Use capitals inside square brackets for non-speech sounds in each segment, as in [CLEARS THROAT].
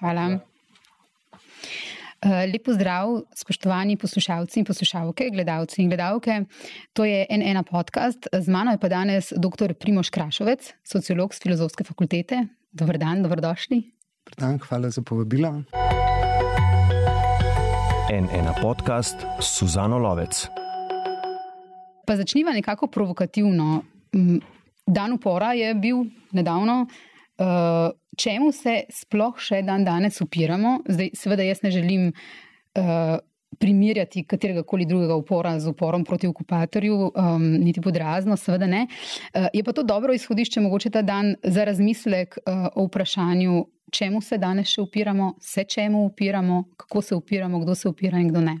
Hvala. Eh, Lepo zdrav, spoštovani poslušalci in poslušalke, gledalci in gledalke. To je NN podcast. Z mano je pa danes dr. Primoš Krašovec, sociolog z filozofske fakultete. Dobr dan, dobrodošli. Dobr dan, hvala za povabilo. NN podcast Suzano Lovec. Pa začniva nekako provokativno. Dan upora je bil nedavno. Uh, čemu se sploh še dan danes upiramo? Zdaj, seveda, jaz ne želim uh, primerjati katerega koli drugega upora z uporom proti okupatorju, um, niti podrazno, seveda ne. Uh, je pa to dobro izhodišče, mogoče ta dan za razmislek uh, o vprašanju, čemu se danes še upiramo, se čemu upiramo, kako se upiramo, kdo se upira in kdo ne.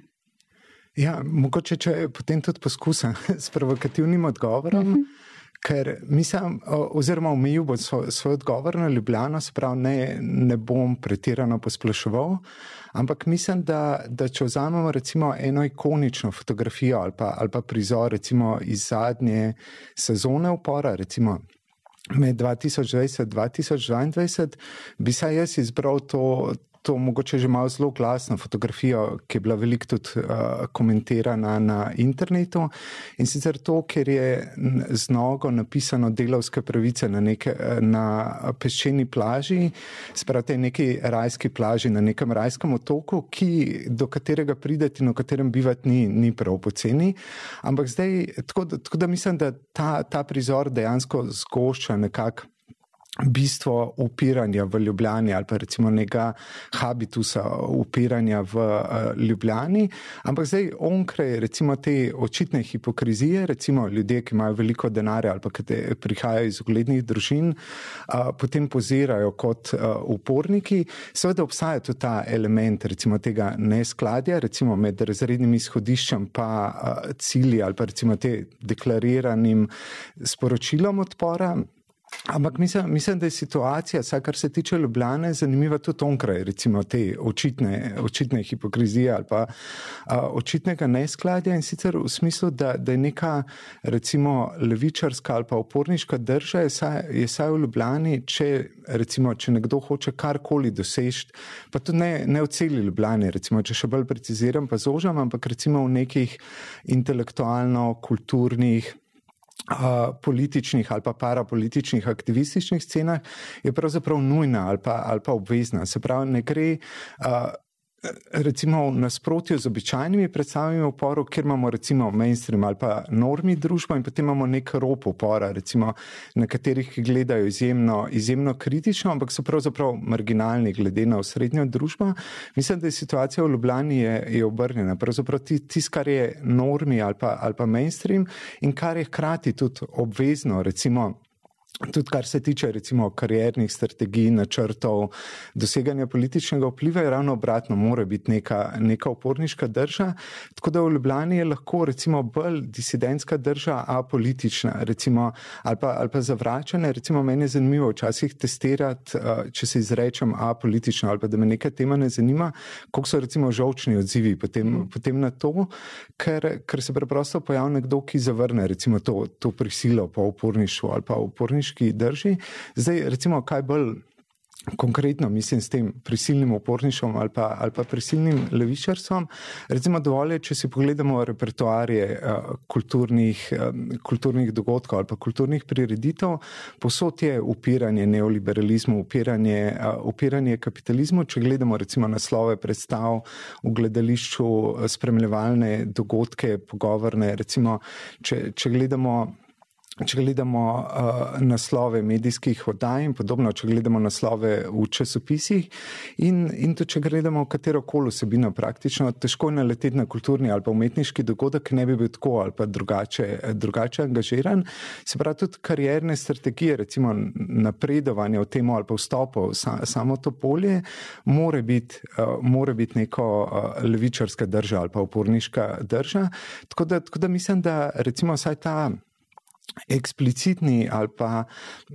Ja, mogoče če potem tudi poskusim [LAUGHS] s provokativnim odgovorom. Uh mhm. -huh. Ker mislim, oziroma omejil bom svoj, svoj odgovor na Ljubljano, se pravi, ne, ne bom pretirano posploševal, ampak mislim, da, da če vzamemo recimo eno ikonično fotografijo ali pa, ali pa prizor recimo iz zadnje sezone upora, recimo med 2020 in 2022, bi se jaz izbral to, to mogoče že malo zelo glasno fotografijo, ki je bila veliko tudi uh, komentirana na internetu. In sicer to, ker je z nogo napisano delovske pravice na, neke, na peščeni plaži, sprate neki rajski plaži na nekem rajskem otoku, ki, do katerega prideti in v katerem bivati ni, ni prav poceni. Ampak zdaj, tako, tako da mislim, da ta, ta prizor dejansko zgošča nekako bistvo upiranja v Ljubljani ali pa recimo nekega habitusa upiranja v uh, Ljubljani, ampak zdaj onkraj recimo te očitne hipokrizije, recimo ljudje, ki imajo veliko denarja ali pa ki prihajajo iz uglednih družin, uh, potem pozirajo kot uh, uporniki, seveda obstaja tudi ta element recimo tega neskladja, recimo med razrednim izhodiščem pa cilji ali pa recimo te deklariranim sporočilom odpora. Ampak mislim, mislim, da je situacija, vsaj kar se tiče Ljubljane, zanimiva tudi onkraj, recimo te očitne, očitne hipokrizije ali pa a, očitnega neskladja in sicer v smislu, da, da je neka recimo levičarska ali pa oporniška drža, je saj, je saj v Ljubljani, če, recimo, če nekdo hoče karkoli dosežeti, pa tudi ne, ne v celi Ljubljani, recimo, če še bolj preciziram, pa zožam, ampak recimo v nekih intelektualno-kulturnih političnih ali pa parapolitičnih aktivističnih scenah, je pravzaprav nujna ali pa, ali pa obvezna. Se pravi, ne gre. Uh, recimo v nasprotju z običajnimi predstavami oporov, kjer imamo recimo mainstream ali pa normi družbo in potem imamo nek rop opora, recimo nekaterih, ki gledajo izjemno, izjemno kritično, ampak so pravzaprav marginalni glede na srednjo družbo. Mislim, da je situacija v Ljubljani je, je obrnjena. Pravzaprav tisto, kar je normi ali pa, ali pa mainstream in kar je hkrati tudi obvezno, recimo Tudi kar se tiče recimo kariernih strategij, načrtov, doseganja političnega vpliva, je ravno obratno, mora biti neka, neka uporniška drža. Tako da v Ljubljani je lahko recimo bolj disidentska drža, a politična, recimo, ali pa, ali pa zavračanje. Recimo meni je zanimivo včasih testirati, eh, če se izrečem a politično ali pa da me neka tema ne zanima, koliko so recimo žolčni odzivi potem, mm. potem na to, ker, ker se preprosto pojavlja nekdo, ki zavrne recimo to, to prisilo po uporništvu ali pa uporništvu uporniški drži. Zdaj, recimo, kaj bolj konkretno mislim s tem prisilnim uporništvom ali pa, ali pa prisilnim levičarstvom. Recimo, dovolj je, če si pogledamo repertoarje uh, kulturnih, um, kulturnih dogodkov ali pa kulturnih prireditev, posod je upiranje neoliberalizmu, upiranje, uh, upiranje kapitalizmu. Če gledamo recimo naslove predstav v gledališču, spremljevalne dogodke, pogovorne, recimo, če, če gledamo Če gledamo uh, naslove medijskih oddaj in podobno, če gledamo naslove v časopisih, in, in tudi če gledamo katero koli vsebino, praktično težko je naleteti na kulturni ali pa umetniški dogodek, ki ne bi bil tako ali pa drugače, drugače angažiran. Se pravi, tudi karierne strategije, recimo napredovanje v tem ali pa vstopu v sa, samo to polje, more biti, uh, more biti neko uh, levičarska drža ali pa uporniška drža. Tako da, tako da mislim, da recimo vsaj ta eksplicitni ali pa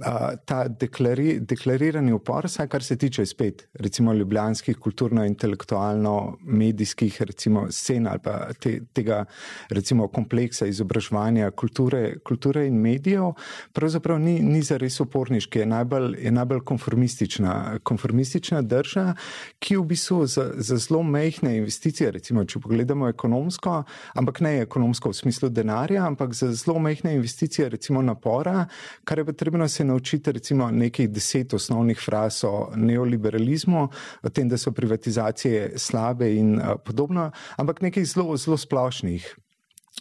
a, ta deklari, deklarirani upor, vsaj kar se tiče spet, recimo ljubljanskih kulturno-intelektualno-medijskih recimo scen ali pa te, tega recimo kompleksa izobraževanja kulture, kulture in medijev, pravzaprav ni, ni zares uporniški, je najbolj, je najbolj konformistična, konformistična drža, ki v bistvu za, za zelo mehne investicije, recimo če pogledamo ekonomsko, ampak ne ekonomsko v smislu denarja, ampak za zelo mehne investicije recimo napora, kar je potrebno se naučiti recimo nekih deset osnovnih fraz o neoliberalizmu, o tem, da so privatizacije slabe in uh, podobno, ampak nekih zelo, zelo splošnih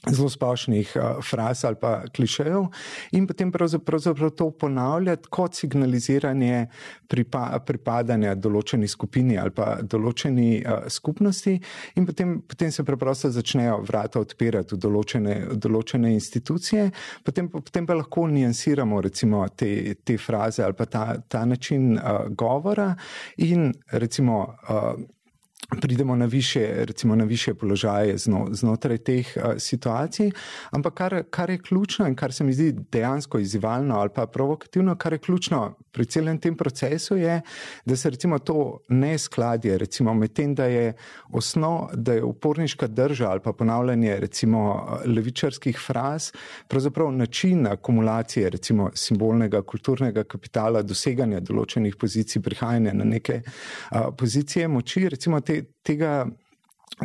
zelo splošnih uh, fraz ali pa klišejev, in potem pravzaprav, pravzaprav to ponavljati kot signaliziranje pripa, pripadanja določeni skupini ali pa določeni uh, skupnosti, in potem, potem se preprosto začnejo vrata odpirati v določene, v določene institucije, potem, potem pa lahko nijansiramo recimo te, te fraze ali pa ta, ta način uh, govora in recimo. Uh, pridemo na više, recimo na više položaje zno, znotraj teh uh, situacij. Ampak kar, kar je ključno in kar se mi zdi dejansko izzivalno ali pa provokativno, kar je ključno pri celem tem procesu, je, da se recimo to ne skladje, recimo med tem, da je osnov, da je uporniška drža ali pa ponavljanje recimo levičarskih fraz, pravzaprav način akumulacije recimo simbolnega kulturnega kapitala, doseganja določenih pozicij, prihajanja na neke uh, pozicije moči, recimo te tega,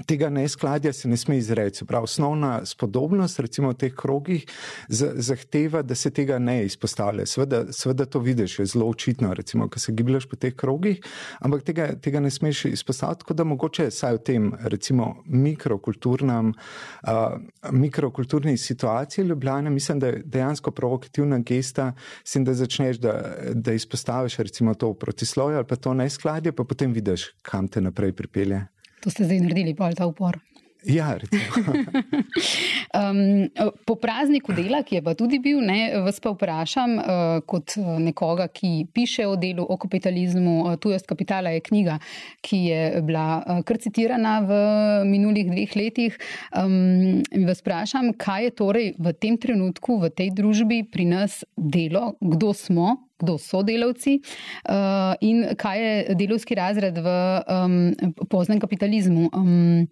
tega neskladja se ne sme izreči. Prav, osnovna spodobnost, recimo v teh krogih, zahteva, da se tega ne izpostavlja. Sveda, sveda to vidiš, je zelo očitno, recimo, ko se gibljaš po teh krogih, ampak tega, tega ne smeš izpostaviti, tako da mogoče saj v tem, recimo, mikrokulturnem, uh, mikrokulturni situaciji Ljubljana, mislim, da je dejansko provokativna gesta, s tem, da začneš, da, da izpostaviš recimo to protislovje ali pa to neskladje, pa potem vidiš, kam te naprej pripelje. To ste zdaj naredili, pa je ta upor. Ja, [LAUGHS] um, po prazniku dela, ki je pa tudi bil, ne, vas pa vprašam, uh, kot uh, nekoga, ki piše o delu, o kapitalizmu, uh, tujost kapitala je knjiga, ki je bila uh, kar citirana v minulih dveh letih. Um, vas vprašam, kaj je torej v tem trenutku, v tej družbi pri nas delo, kdo smo, kdo so delavci uh, in kaj je delovski razred v um, poznem kapitalizmu. Um,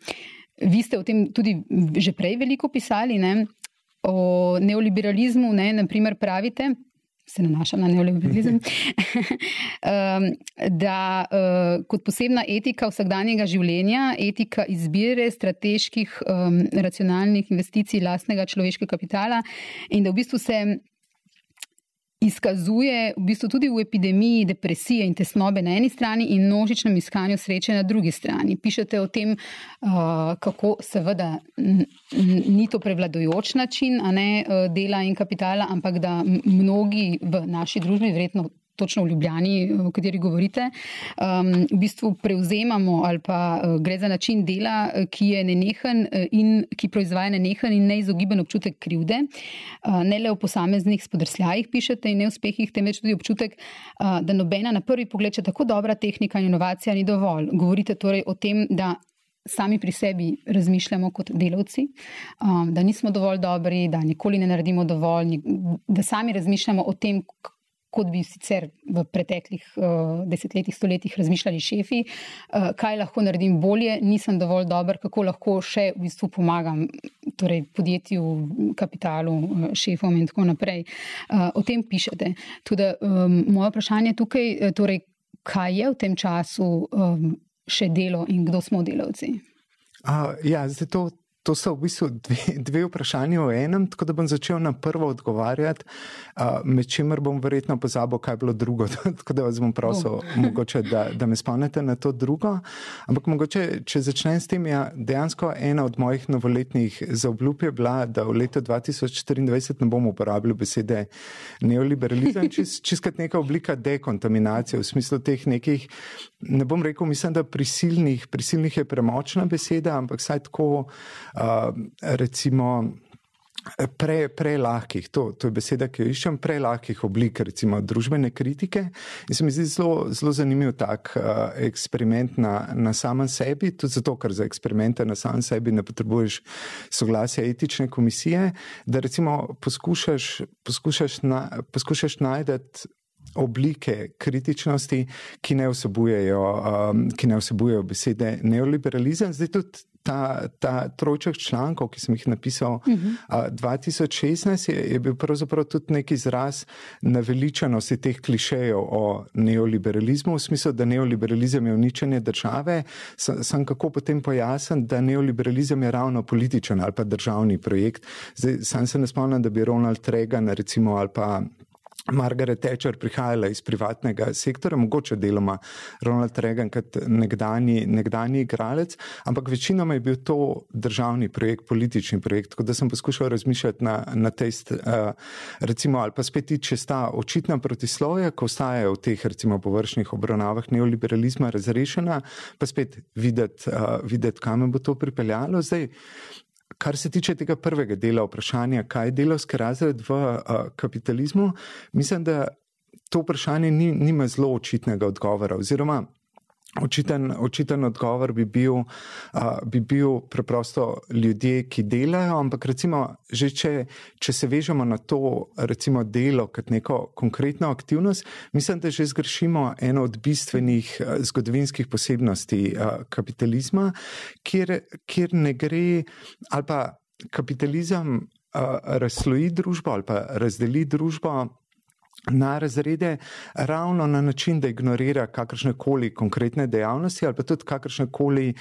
vi ste o tem tudi že prej veliko pisali, ne? o neoliberalizmu, ne? naprimer pravite. Se nanaša na neoliberalizem. [LAUGHS] da uh, kot posebna etika vsakdanjega življenja, etika izbire strateških, racionalnih investicij lastnega človeškega kapitala, in da v bistvu se izkazuje v bistvu tudi v epidemiji depresije in tesnobe na eni strani in množičnem iskanju sreče na drugi strani. Pišete o tem, uh, kako seveda ni to prevladojoč način ne, uh, dela in kapitala, ampak da mnogi v naši družbi, verjetno točno v Ljubljani, o kateri govorite, um, v bistvu prevzemamo ali pa uh, gre za način dela, uh, ki je nenehen uh, in ki proizvaja nenehen in neizogiben občutek krivde. Uh, ne le v posameznih spodrsljajih pišete in neuspehih, temveč tudi občutek, uh, da nobena na prvi pogled, če tako dobra tehnika in inovacija ni dovolj. Govorite torej o tem, da. Sami pri sebi razmišljamo kot delavci, um, da nismo dovolj dobri, da nikoli ne naredimo dovolj, da sami razmišljamo o tem, kot bi sicer v preteklih uh, desetletjih, stoletjih razmišljali šefi, uh, kaj lahko naredim bolje, nisem dovolj dober, kako lahko še v bistvu pomagam torej podjetju, kapitalu, uh, šefom in tako naprej. Uh, o tem pišete. Tudi um, moje vprašanje tukaj, torej, kaj je v tem času um, še delo in kdo smo delavci? Uh, ja, zdaj to, so v bistvu dve, dve vprašanje v enem, tako da bom začel na prvo odgovarjati, uh, med čimer bom verjetno pozabil, kaj je bilo drugo. [LAUGHS] tako da vas bom prosil, oh. [LAUGHS] mogoče, da, da me spomnite na to drugo. Ampak mogoče, če začnem s tem, ja, dejansko ena od mojih novoletnih zaobljub je bila, da v letu 2024 ne bom uporabljal besede neoliberalizem, [LAUGHS] čiskat neka oblika dekontaminacije v smislu teh nekih, ne bom rekel, mislim, da prisilnih, prisilnih je premočna beseda, ampak saj tako recimo prelahkih, pre to, to je beseda, ki jo iščem, prelahkih oblik, recimo družbene kritike. In se mi zdi zelo, zelo zanimiv tak uh, eksperiment na, na samem sebi, tudi zato, ker za eksperimente na samem sebi ne potrebuješ soglasja etične komisije, da recimo poskušaš, poskušaš, na, poskušaš najti oblike kritičnosti, ki ne vsebujejo, um, ki ne vsebujejo besede neoliberalizem. Zdaj tudi ta, ta trojček člankov, ki sem jih napisal uh -huh. uh, 2016, je, je bil pravzaprav tudi nek izraz naveličanosti teh klišejev o neoliberalizmu, v smislu, da neoliberalizem je uničenje države. Sem, sem kako potem pojasnil, da neoliberalizem je ravno političen ali pa državni projekt. Zdaj, sam se ne spomnim, da bi Ronald Reagan recimo ali pa Margaret Thatcher prihajala iz privatnega sektora, mogoče deloma Ronald Reagan kot nekdani, nekdani igralec, ampak večinoma je bil to državni projekt, politični projekt. Tako da sem poskušal razmišljati na, na test, uh, recimo, ali pa spet če sta očitna protislovja, ko ostajajo v teh recimo površnih obravnavah neoliberalizma razrešena, pa spet videti, uh, videt, kam bo to pripeljalo. Zdaj, Kar se tiče tega prvega dela vprašanja, kaj je delovski razred v uh, kapitalizmu, mislim, da to vprašanje ni, nima zelo očitnega odgovora. Oziroma, Očiten, očiten odgovor bi bil, uh, bi bil preprosto ljudje, ki delajo, ampak recimo, že če, če se vežemo na to recimo, delo kot neko konkretno aktivnost, mislim, da že zgrešimo eno od bistvenih uh, zgodovinskih posebnosti uh, kapitalizma, kjer, kjer ne gre ali pa kapitalizem uh, razsloji družbo ali pa razdeli družbo na razrede ravno na način, da ignorira kakršne koli konkretne dejavnosti ali pa tudi kakršne koli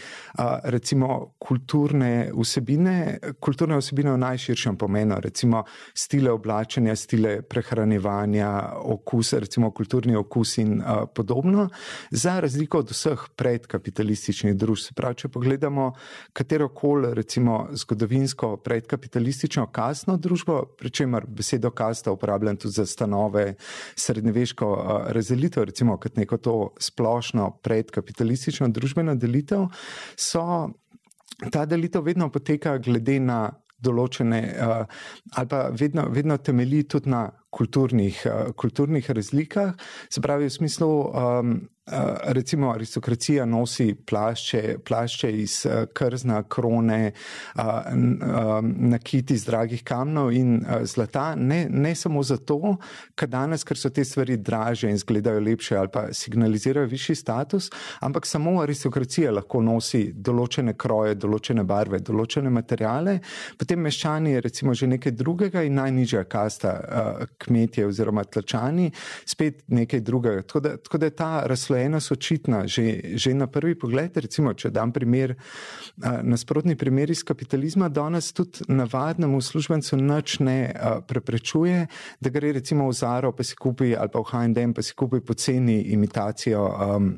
recimo kulturne vsebine, kulturne vsebine v najširšem pomenu, recimo stile oblačenja, stile prehranjevanja, okus, recimo kulturni okus in podobno, za razliko od vseh predkapitalističnih družb. Se pravi, če pogledamo katero koli recimo zgodovinsko predkapitalistično kasno družbo, pri čemer besedo kasta uporabljam tudi za stanove, srednjeveško razdelitev, recimo kot neko to splošno predkapitalistično družbeno delitev, so ta delitev vedno poteka glede na določene, ali pa vedno, vedno temelji tudi na kulturnih, kulturnih razlikah, se pravi v smislu. Um, Eh, recimo aristokracija nosi plašče, plašče iz eh, krzna, krone, eh, nakiti iz dragih kamnov in zlata, ne, ne samo zato, ker danes, ker so te stvari draže in izgledajo lepše ali pa signalizirajo višji status, ampak samo aristokracija lahko nosi določene kroje, določene barve, določene materijale, potem meščani je recimo že nekaj drugega in najnižja kasta kmetje oziroma tlačani spet nekaj drugega. Tako da, tako da je ta usklajenost očitna že, že na prvi pogled. Recimo, če dam primer, nasprotni primer iz kapitalizma, danes tudi navadnemu službencu nič ne preprečuje, da gre recimo v Zaro pa si kupi ali pa v H&M pa si kupi poceni imitacijo. Um,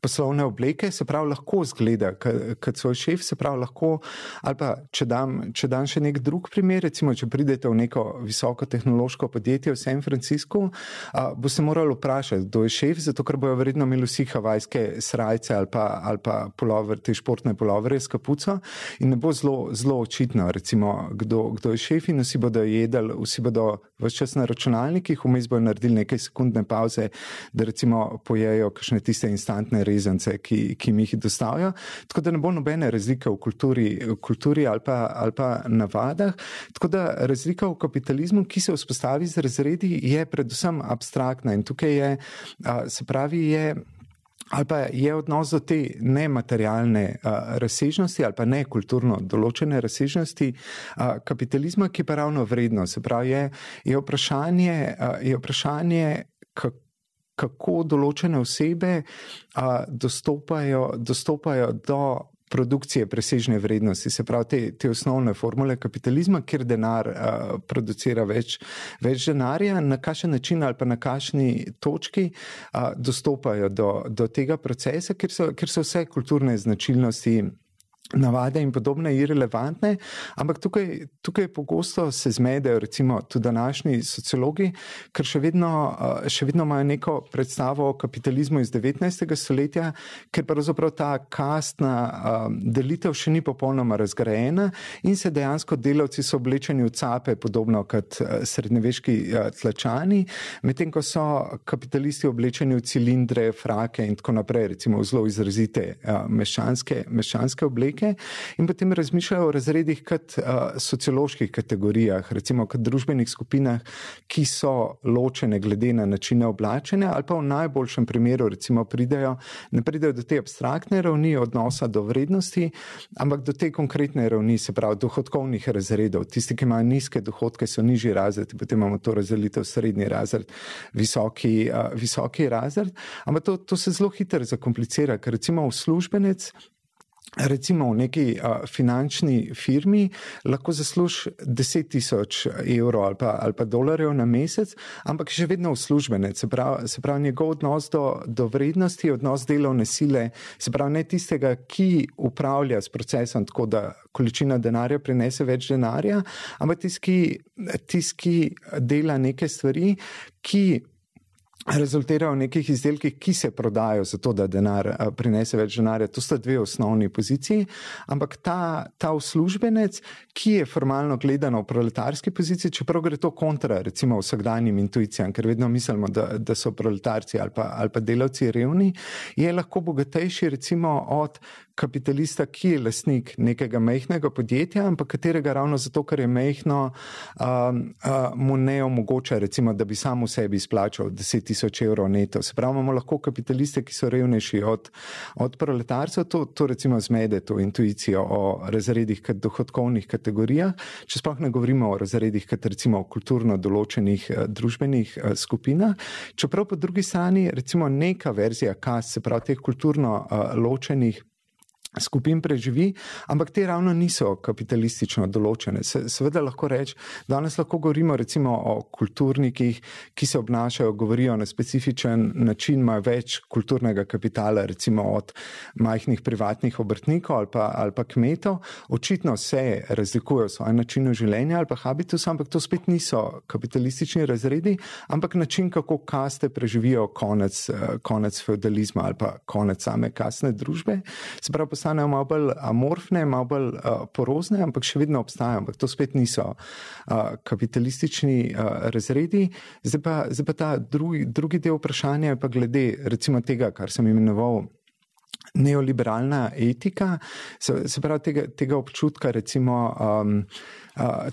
poslovne obleke, se pravi, lahko zgleda kot svoj šef, se pravi, lahko. Ali pa, če dam, če dam še nek drug primer, recimo, če pridete v neko visoko tehnološko podjetje v San Franciscu, a, boste morali vprašati, kdo je šef, zato ker bojo verjetno imeli vsi havajske srajce ali pa, ali pa polover, te športne polovere s kapuco in ne bo zelo, zelo očitno, recimo, kdo, kdo je šef in vsi bodo jedli, vsi bodo vse čas na računalnikih, vmes bojo naredili nekaj sekundne pauze, da recimo pojejo kakšne tiste tiste instantne rezance, ki, ki mi jih dostavijo. Tako da ne bo nobene razlike v kulturi, v kulturi ali, pa, ali pa navadah. Tako da razlika v kapitalizmu, ki se vzpostavi z razredi, je predvsem abstraktna in tukaj je, se pravi, je. Ali pa je odnos do te nematerialne uh, razsežnosti ali pa ne kulturno določene razsežnosti uh, kapitalizma, ki pa ravno vredno. Se pravi, je, je vprašanje, uh, je vprašanje kako kako določene osebe a, dostopajo, dostopajo do produkcije presežne vrednosti, se pravi te, te osnovne formule kapitalizma, kjer denar a, producira več, več denarja, na kakšen način ali pa na kakšni točki a, dostopajo do, do tega procesa, ker so, ker so vse kulturne značilnosti navade in podobne irrelevantne, ampak tukaj, tukaj pogosto se zmedejo, recimo tudi današnji sociologi, ker še vedno, eh, še vedno imajo neko predstavo o kapitalizmu iz 19. stoletja, ker pravzaprav ta kastna um, delitev še ni popolnoma razgrajena in se dejansko delavci so oblečeni v cape, podobno kot uh, srednjeveški tlačani, medtem ko so kapitalisti oblečeni v cilindre, frake in tako naprej, recimo v zelo izrazite meščanske, meščanske obleke razlike in potem razmišljajo o razredih kot uh, socioloških kategorijah, recimo kot družbenih skupinah, ki so ločene glede na načine oblačenja ali pa v najboljšem primeru recimo pridejo, ne pridejo do te abstraktne ravni odnosa do vrednosti, ampak do te konkretne ravni, se pravi dohodkovnih razredov. Tisti, ki imajo nizke dohodke, so nižji razred, potem imamo to razdelitev srednji razred, visoki, uh, visoki razred, ampak to, to se zelo hitro zakomplicira, ker recimo uslužbenec recimo v neki uh, finančni firmi lahko zasluži 10 tisoč evrov ali pa, ali pa dolarjev na mesec, ampak še vedno uslužbenec. Se pravi, se pravi njegov odnos do, do vrednosti, odnos delovne sile, se pravi ne tistega, ki upravlja s procesom tako, da količina denarja prinese več denarja, ampak tisti, ki, ki dela neke stvari, ki rezultirajo v nekih izdelkih, ki se prodajo zato, da denar eh, prinese več denarja. To sta dve osnovni poziciji, ampak ta, ta uslužbenec, ki je formalno gledano v proletarski poziciji, čeprav gre to kontra recimo vsakdanjim intuicijam, ker vedno mislimo, da, da so proletarci ali pa, ali pa delavci revni, je lahko bogatejši recimo od kapitalista, ki je lasnik nekega mehkega podjetja, ampak katerega ravno zato, ker je mehko, um, uh, mu ne omogoča, recimo, da bi sam v sebi izplačal 10 tisoč evrov neto. Se pravi, imamo lahko kapitaliste, ki so revnejši od, od proletarcev, to, to recimo zmede to intuicijo o razredih kot dohodkovnih kategorijah, če sploh ne govorimo o razredih kot recimo kulturno določenih uh, družbenih uh, skupinah. Čeprav po drugi strani recimo neka verzija kas, se pravi teh kulturno uh, ločenih skupin preživi, ampak te ravno niso kapitalistično določene. Se, seveda lahko rečem, danes lahko govorimo recimo o kulturnikih, ki se obnašajo, govorijo na specifičen način, imajo več kulturnega kapitala, recimo od majhnih privatnih obrtnikov ali pa, ali pa kmetov. Očitno se razlikujejo v svojem načinu življenja ali pa habitus, ampak to spet niso kapitalistični razredi, ampak način, kako kaste preživijo konec, konec feudalizma ali pa konec same kasne družbe. Se pravi, postanejo malo bolj amorfne, malo bolj uh, porozne, ampak še vedno obstajajo. Ampak to spet niso uh, kapitalistični uh, razredi. Zdaj pa, zdaj pa ta drugi, drugi del vprašanja, pa glede recimo tega, kar sem imenoval. Neoliberalna etika, se, se pravi, tega, tega občutka, recimo, um,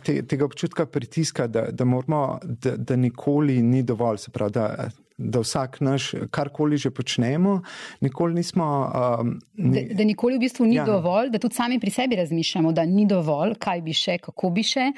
te, tega občutka pritiska, da, da, moramo, da, da nikoli ni dovolj, se pravi, da da vsak naš, karkoli že počnemo, nikoli nismo. Um, ni, da, da nikoli v bistvu ni ja. dovolj, da tudi sami pri sebi razmišljamo, da ni dovolj, kaj bi še, kako bi še.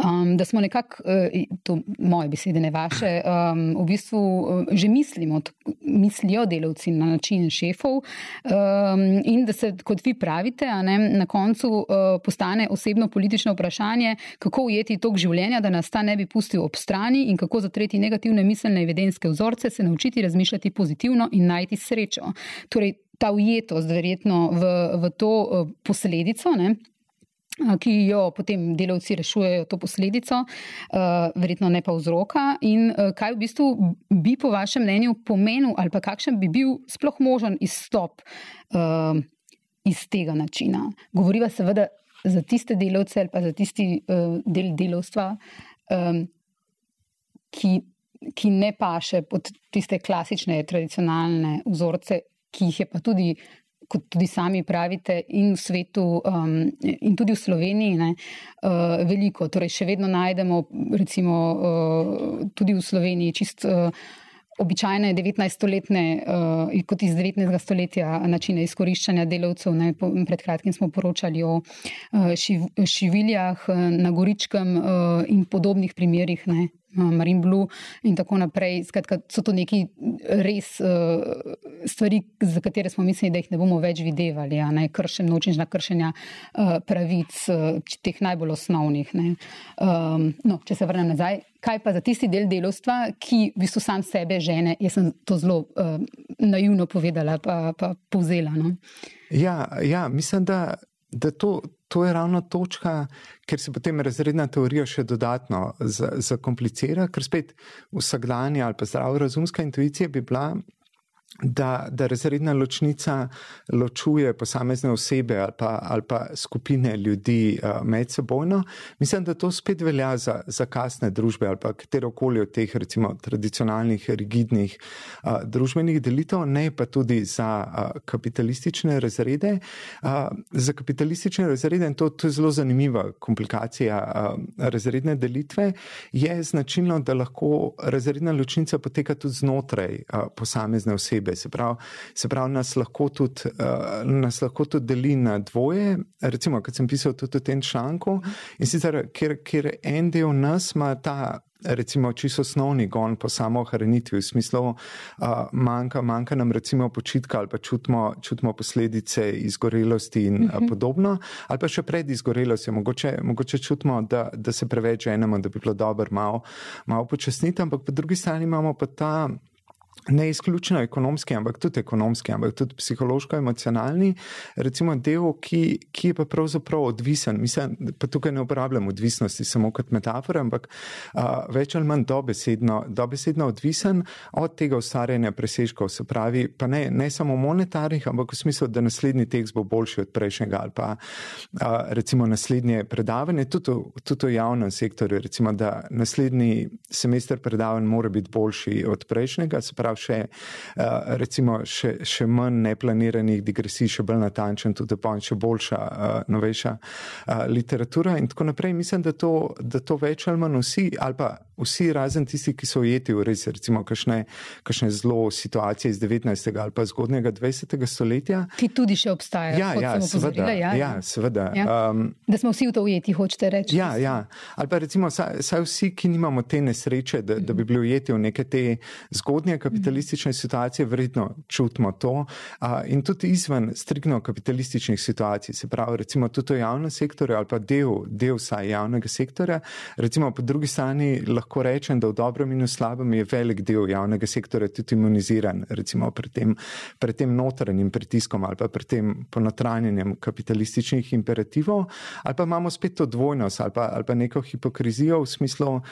Um, da smo nekako, uh, to moje besede, ne vaše, um, v bistvu uh, že mislimo, mislijo delavci na način šefov um, in da se, kot vi pravite, ne, na koncu uh, postane osebno politično vprašanje, kako ujeti tok življenja, da nas ta ne bi pustil ob strani in kako zatreti negativne miselne evidenske vzorce se, se naučiti razmišljati pozitivno in najti srečo. Torej, ta ujetost, verjetno v, v to uh, posledico. Ne? Ki jo potem delavci rešujejo, to posledico, uh, verjetno ne pa vzroka. In kaj v bistvu bi, po vašem mnenju, pomenil, ali pa kakšen bi bil sploh možen izstop iz tega načina? Govoriva seveda za tiste delavce ali pa za tisti del delovstva, ki ki ne paše pod tiste klasične, tradicionalne vzorce, ki jih je pa tudi, kot tudi sami pravite, in v svetu, um, in tudi v Sloveniji, ne, uh, veliko. Torej, še vedno najdemo, recimo, uh, tudi v Sloveniji, čist. Uh, Običajne 19-letne, uh, kot iz 19. stoletja, načine izkoriščanja delavcev. Ne, po, pred kratkim smo poročali o uh, šiv, šiviljah uh, na Goričkem uh, in podobnih primerih, ne, Marine Blue in tako naprej. Skratka, so to neki res uh, stvari, za katere smo mislili, da jih ne bomo več videvali. Ne? Kršen, nočnična kršenja uh, pravic, uh, teh najbolj osnovnih. Um, no, če se vrnem nazaj, kaj pa za tisti del delovstva, ki v bistvu sam sebe žene, jaz sem to zelo uh, naivno povedala, pa, pa povzela. No? Ja, ja, mislim, da da to, to je ravno točka, ker se potem razredna teorija še dodatno zakomplicira, ker spet vsakdanja ali pa zdravorazumska intuicija bi bila, da, da razredna ločnica ločuje posamezne osebe ali pa, ali pa skupine ljudi uh, med sebojno. Mislim, da to spet velja za, za kasne družbe ali pa katero koli od teh recimo tradicionalnih, rigidnih uh, družbenih delitev, ne pa tudi za uh, kapitalistične razrede. Uh, za kapitalistične razrede, in to, to je zelo zanimiva komplikacija uh, razredne delitve, je značilno, da lahko razredna ločnica poteka tudi znotraj uh, posamezne osebe osebe. Se pravi, se pravi nas, lahko tudi, uh, nas lahko tudi deli na dvoje. Recimo, kot sem pisal tudi v tem članku, in sicer, ker, ker en del nas ima ta. Recimo, čisto osnovni gon po samohranitvi, v smislu, uh, manjka, manjka nam recimo počitka ali pa čutimo, čutimo posledice izgorelosti in uh -huh. podobno, ali pa še pred izgorelostjo, mogoče, mogoče čutimo, da, da se preveč ženemo, da bi bilo dobro malo, malo počasniti, ampak po drugi strani imamo pa ta ne izključno ekonomski, ampak tudi ekonomski, ampak tudi psihološko-emocionalni, recimo del, ki, ki je pa pravzaprav odvisen. Mislim, pa tukaj ne uporabljam odvisnosti samo kot metafora, ampak a, več ali manj dobesedno, dobesedno odvisen od tega ustvarjanja presežkov. Se pravi, pa ne, ne samo monetarnih, ampak v smislu, da naslednji tekst bo boljši od prejšnjega ali pa a, recimo naslednje predavanje, tudi, tudi v javnem sektorju, recimo, da naslednji semester predavanj mora biti boljši od prejšnjega. Se pravi, še, uh, recimo, še, še manj neplaniranih digresij, še bolj natančen, tudi pa še boljša, uh, novejša uh, literatura in tako naprej. Mislim, da to, da to več ali manj vsi, ali pa vsi razen tisti, ki so ujeti v res, recimo, kakšne, kakšne zelo situacije iz 19. ali pa zgodnega 20. stoletja. Ki tudi še obstajajo. Ja, ja, seveda, ja, ja. seveda. Ja. Um, da smo vsi v to ujeti, hočete reči. Ja, ja. ali pa recimo, saj, saj vsi, ki nimamo te nesreče, da, da bi bili ujeti v neke te zgodnje kapitalistične situacije, verjetno čutimo to. In tudi izven strikno kapitalističnih situacij, se pravi, recimo tudi v javnem sektorju ali pa del, del saj javnega sektorja, recimo po drugi strani lahko rečem, da v dobrem in v slabem je velik del javnega sektorja tudi imuniziran, recimo pred tem, pred tem notranjim pritiskom ali pa pred tem ponotranjenjem kapitalističnih imperativov, ali pa imamo spet to dvojnost ali pa, ali pa neko hipokrizijo v smislu, uh,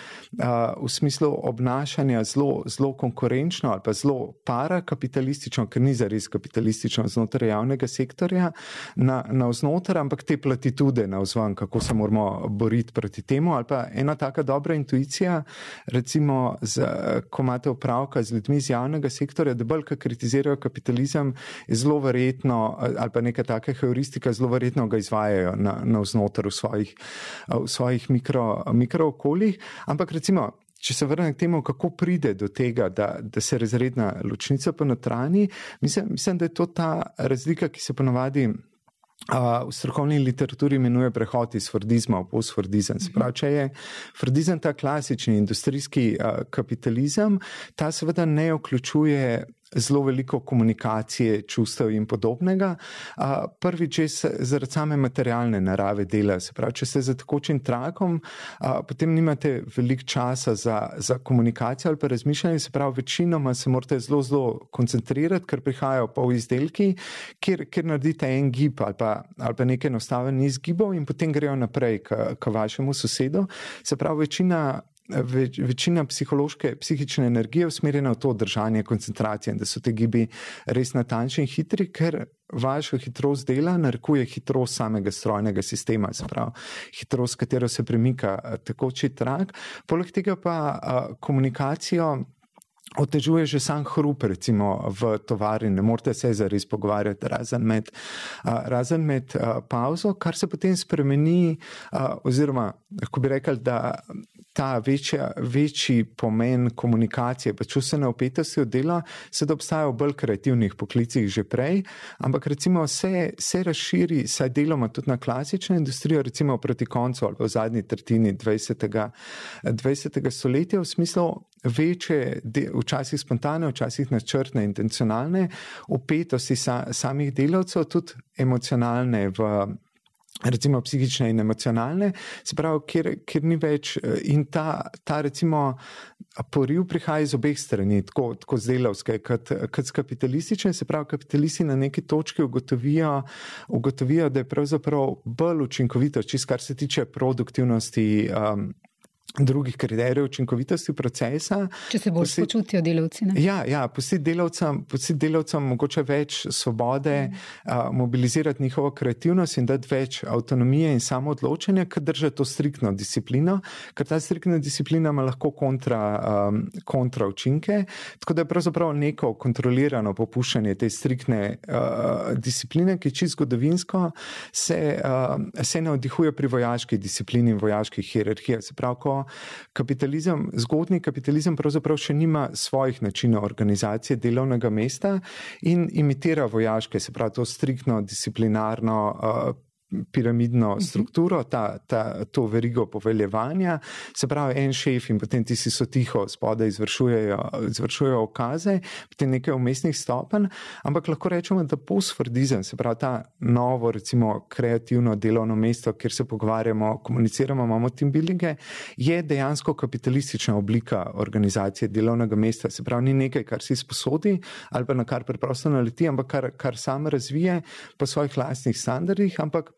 v smislu obnašanja zelo, zelo konkurenčno ali pa zelo parakapitalistično, ker ni zares kapitalistično znotraj javnega sektorja, na, na vznoter, ampak te platitude na vzven, kako se moramo boriti proti temu, ali pa ena taka dobra intuicija, recimo, z, ko imate opravka z ljudmi iz javnega sektorja, da bolj, ki kritizirajo kapitalizem, zelo verjetno, ali pa neka taka heuristika, zelo verjetno ga izvajajo na, na vznoter v svojih, v svojih mikro, mikrookoljih. Ampak recimo, Če se vrnem k temu, kako pride do tega, da, da se razredna ločnica ponotrani, mislim, mislim, da je to ta razlika, ki se ponovadi v strokovni literaturi imenuje prehod iz Fordizma v postfordizem. Če je Fordizem ta klasični industrijski kapitalizem, ta seveda ne vključuje zelo veliko komunikacije, čustev in podobnega. Prvič zaradi same materialne narave dela. Se pravi, če ste za takočim trakom, potem nimate veliko časa za, za komunikacijo ali pa razmišljanje. Se pravi, večinoma se morate zelo, zelo koncentrirati, ker prihajajo pol izdelki, kjer, kjer naredite en gib ali pa, ali pa nekaj enostaven izgibov in potem grejo naprej k, k vašemu sosedu. Se pravi, večina več, večina psihološke, psihične energije usmerjena v to držanje koncentracije in da so te gibi res natančni in hitri, ker vaša hitrost dela narekuje hitrost samega strojnega sistema, pravi hitrost, katero se premika tekoči trak. Poleg tega pa a, komunikacijo otežuje že sam hrup, recimo v tovarni, ne morete se zares pogovarjati, razen med, razen med pauzo, kar se potem spremeni, oziroma, lahko bi rekli, da ta večja, večji pomen komunikacije, pa čustvene opetosti od dela, se da obstaja v bolj kreativnih poklicih že prej, ampak recimo se, se razširi, saj deloma tudi na klasično industrijo, recimo proti koncu ali v zadnji tretjini 20. 20. stoletja v smislu večje, včasih spontane, včasih načrtne, intencionalne opetosti sa, samih delavcev, tudi emocionalne v recimo psihične in emocionalne, se pravi, kjer, kjer ni več in ta, ta recimo poriv prihaja iz obeh strani, tako, tako z delavske, kot, kot z kapitalistične, se pravi, kapitalisti na neki točki ugotovijo, ugotovijo da je pravzaprav bolj učinkovito, čist kar se tiče produktivnosti. Um, drugih kriterijev učinkovitosti procesa. Če se bolj počutijo delavci. Ne? Ja, ja pusti delavcem, delavcem mogoče več svobode, mm. a, mobilizirati njihovo kreativnost in dati več avtonomije in samo odločanja, ker drže to striktno disciplino, ker ta striktna disciplina ima lahko kontra, um, kontra učinke. Tako da je pravzaprav neko kontrolirano popuščanje te striktne uh, discipline, ki čisto zgodovinsko se, uh, se ne odihuje pri vojaški disciplini in vojaških hierarhijah. Se pravi, ko kapitalizem, zgodni kapitalizem pravzaprav še nima svojih načinov organizacije delovnega mesta in imitira vojaške, se pravi to striktno disciplinarno uh, piramidno mhm. strukturo, ta, ta, to verigo poveljevanja, se pravi, en šef in potem ti si so tiho, spodaj izvršujejo, izvršujejo okaze, potem nekaj umestnih stopenj, ampak lahko rečemo, da postfordizem, se pravi, ta novo, recimo, kreativno delovno mesto, kjer se pogovarjamo, komuniciramo, imamo team buildinge, je dejansko kapitalistična oblika organizacije delovnega mesta, se pravi, ni nekaj, kar si sposodi ali pa na kar preprosto naleti, ampak kar, kar sam razvije po svojih lastnih standardih, ampak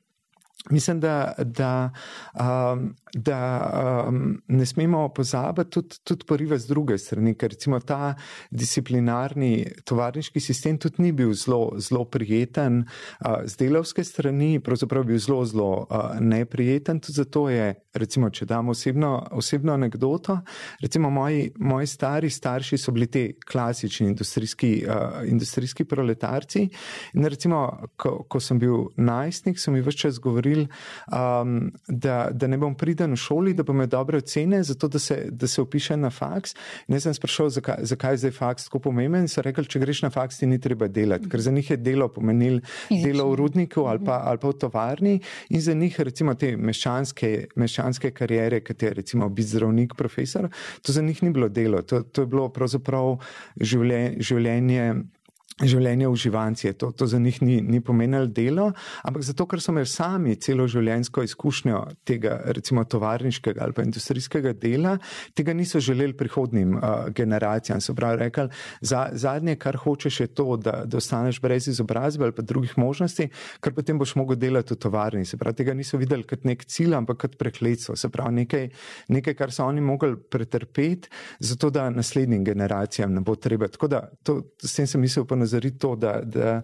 Mislim, da, da, um, da um, ne smemo pozabiti tudi, tudi poriva z druge strani, ker recimo ta disciplinarni tovarniški sistem tudi ni bil zelo, zelo prijeten uh, z delovske strani, pravzaprav bil zelo, zelo uh, neprijeten. Tudi zato je, recimo, če damo osebno, osebno anegdoto, recimo moji, moji stari starši so bili te klasični industrijski, uh, industrijski proletarci in recimo, ko, ko sem bil najstnik, so mi vse čas govorili, um, da, da ne bom priden v šoli, da bom imel dobre ocene, zato da se, da se upiše na faks. In jaz sem sprašal, zakaj, zakaj je zdaj faks tako pomemben. In so rekli, če greš na faks, ti ni treba delati, ker za njih je delo pomenil delo v rudniku ali pa, ali pa v tovarni. In za njih, recimo, te meščanske, meščanske karijere, kot je recimo biti zdravnik, profesor, to za njih ni bilo delo. To, to je bilo pravzaprav življenje. življenje življenje uživancije. To, to za njih ni, ni pomenilo delo, ampak zato, ker so imeli sami celo življenjsko izkušnjo tega, recimo, tovarniškega ali pa industrijskega dela, tega niso želeli prihodnim uh, generacijam. So pravi rekli, za, zadnje, kar hočeš, je to, da, da ostaneš brez izobrazbe ali pa drugih možnosti, ker potem boš mogel delati v tovarni. Se pravi, tega niso videli kot nek cilj, ampak kot prekletstvo. Se pravi, nekaj, nekaj, kar so oni mogli pretrpeti, zato da naslednjim generacijam ne bo treba. Tako da, to, s tem sem mislil ponazoriti to, da, da,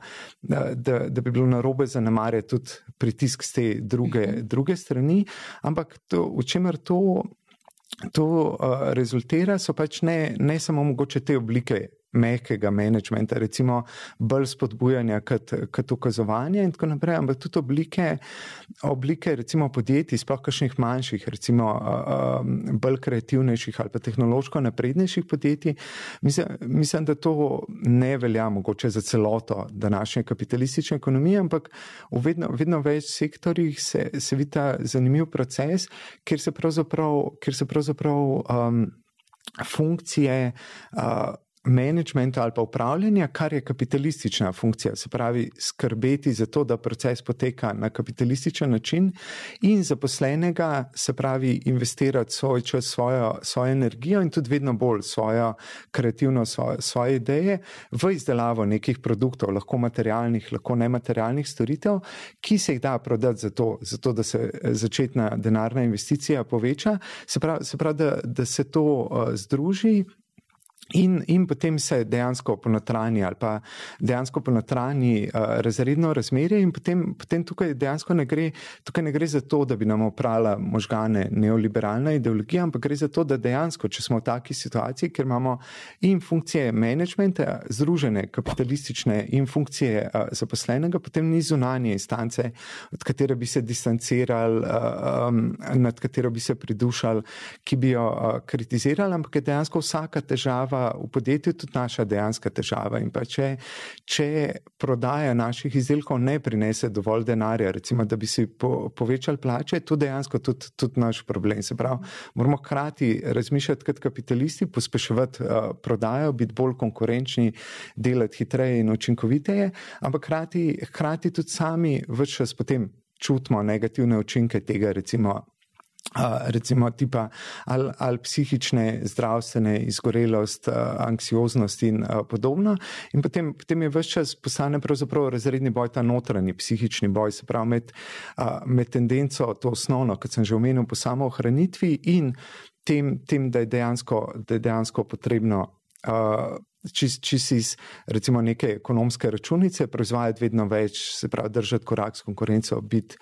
da, da, da bi bilo narobe zanemarjati tudi pritisk z te druge, mhm. druge strani. Ampak to, v čemer to, to uh, rezultira, so pač ne, ne samo mogoče te oblike mehkega menedžmenta, recimo bolj spodbujanja kot, kot ukazovanja in tako naprej, ampak tudi oblike, oblike recimo podjetij, sploh kakšnih manjših, recimo bolj kreativnejših ali pa tehnološko naprednejših podjetij. Mislim, mislim, da to ne velja mogoče za celoto današnje kapitalistične ekonomije, ampak v vedno, vedno več sektorjih se, se vidi ta zanimiv proces, kjer se pravzaprav, kjer se pravzaprav um, funkcije uh, menedžmenta ali pa upravljanja, kar je kapitalistična funkcija, se pravi skrbeti za to, da proces poteka na kapitalističen način in zaposlenega, se pravi investirati svoj čas, svojo, svojo energijo in tudi vedno bolj svojo kreativnost, svoje, svoje ideje v izdelavo nekih produktov, lahko materialnih, lahko nematerialnih storitev, ki se jih da prodati za to, za to da se začetna denarna investicija poveča, se pravi, se pravi da, da se to uh, združi In, in potem se dejansko ponotranji ali pa dejansko ponotranji uh, razredno razmerje, in potem, potem tukaj dejansko ne gre, tukaj ne gre za to, da bi nam oprala možgane neoliberalna ideologija, ampak gre za to, da dejansko, če smo v taki situaciji, ker imamo in funkcije menedžmenta, združene kapitalistične in funkcije uh, zaposlenega, potem ni zunanje instance, od katere bi se distancirali, uh, um, nad katero bi se pridušali, ki bi jo uh, kritizirali, ampak je dejansko vsaka težava v podjetju tudi naša dejanska težava. In pa če, če prodaja naših izdelkov ne prinese dovolj denarja, recimo, da bi si po, povečali plače, je to dejansko tudi, tudi naš problem. Se pravi, moramo hkrati razmišljati kot kapitalisti, pospeševati uh, prodajo, biti bolj konkurenčni, delati hitreje in učinkoviteje, ampak hkrati, hkrati tudi sami vse čas potem čutimo negativne učinke tega, recimo recimo tipa ali, ali psihične, zdravstvene, izgorelost, anksioznost in podobno. In potem, potem je vse čas postane pravzaprav razredni boj, ta notranji psihični boj, se pravi med, med tendenco, to osnovno, kot sem že omenil, po samo ohranitvi in tem, tem da, je dejansko, da je dejansko potrebno če, če si iz recimo, neke ekonomske računice, proizvajati vedno več, se pravi, držati korak s konkurenco, biti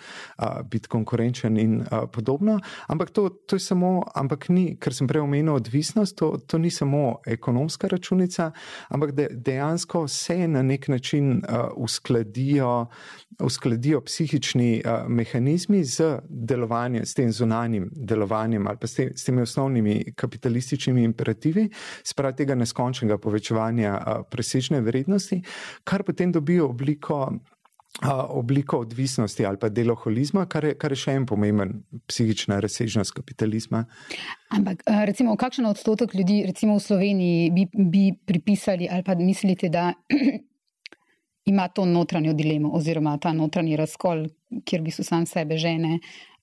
bit konkurenčen in a, podobno. Ampak to, to je samo, ampak ni, ker sem prej omenil odvisnost, to, to ni samo ekonomska računica, ampak de, dejansko se na nek način a, uskladijo, uskladijo psihični a, mehanizmi z delovanjem, s tem zunanjim delovanjem ali pa s, te, s temi osnovnimi kapitalističnimi imperativi, spravi tega neskončnega povečanja povečevanja presežne vrednosti, kar potem dobi obliko. Obliko odvisnosti ali pa deloholizma, kar je, kar je še en pomemben psihična razsežnost kapitalizma. Ampak, recimo, kakšen odstotek ljudi, recimo v Sloveniji, bi, bi pripisali ali pa mislite, da [CLEARS THROAT] ima to notranjo dilemo oziroma ta notranji razkol, kjer bi so sam sebe žene,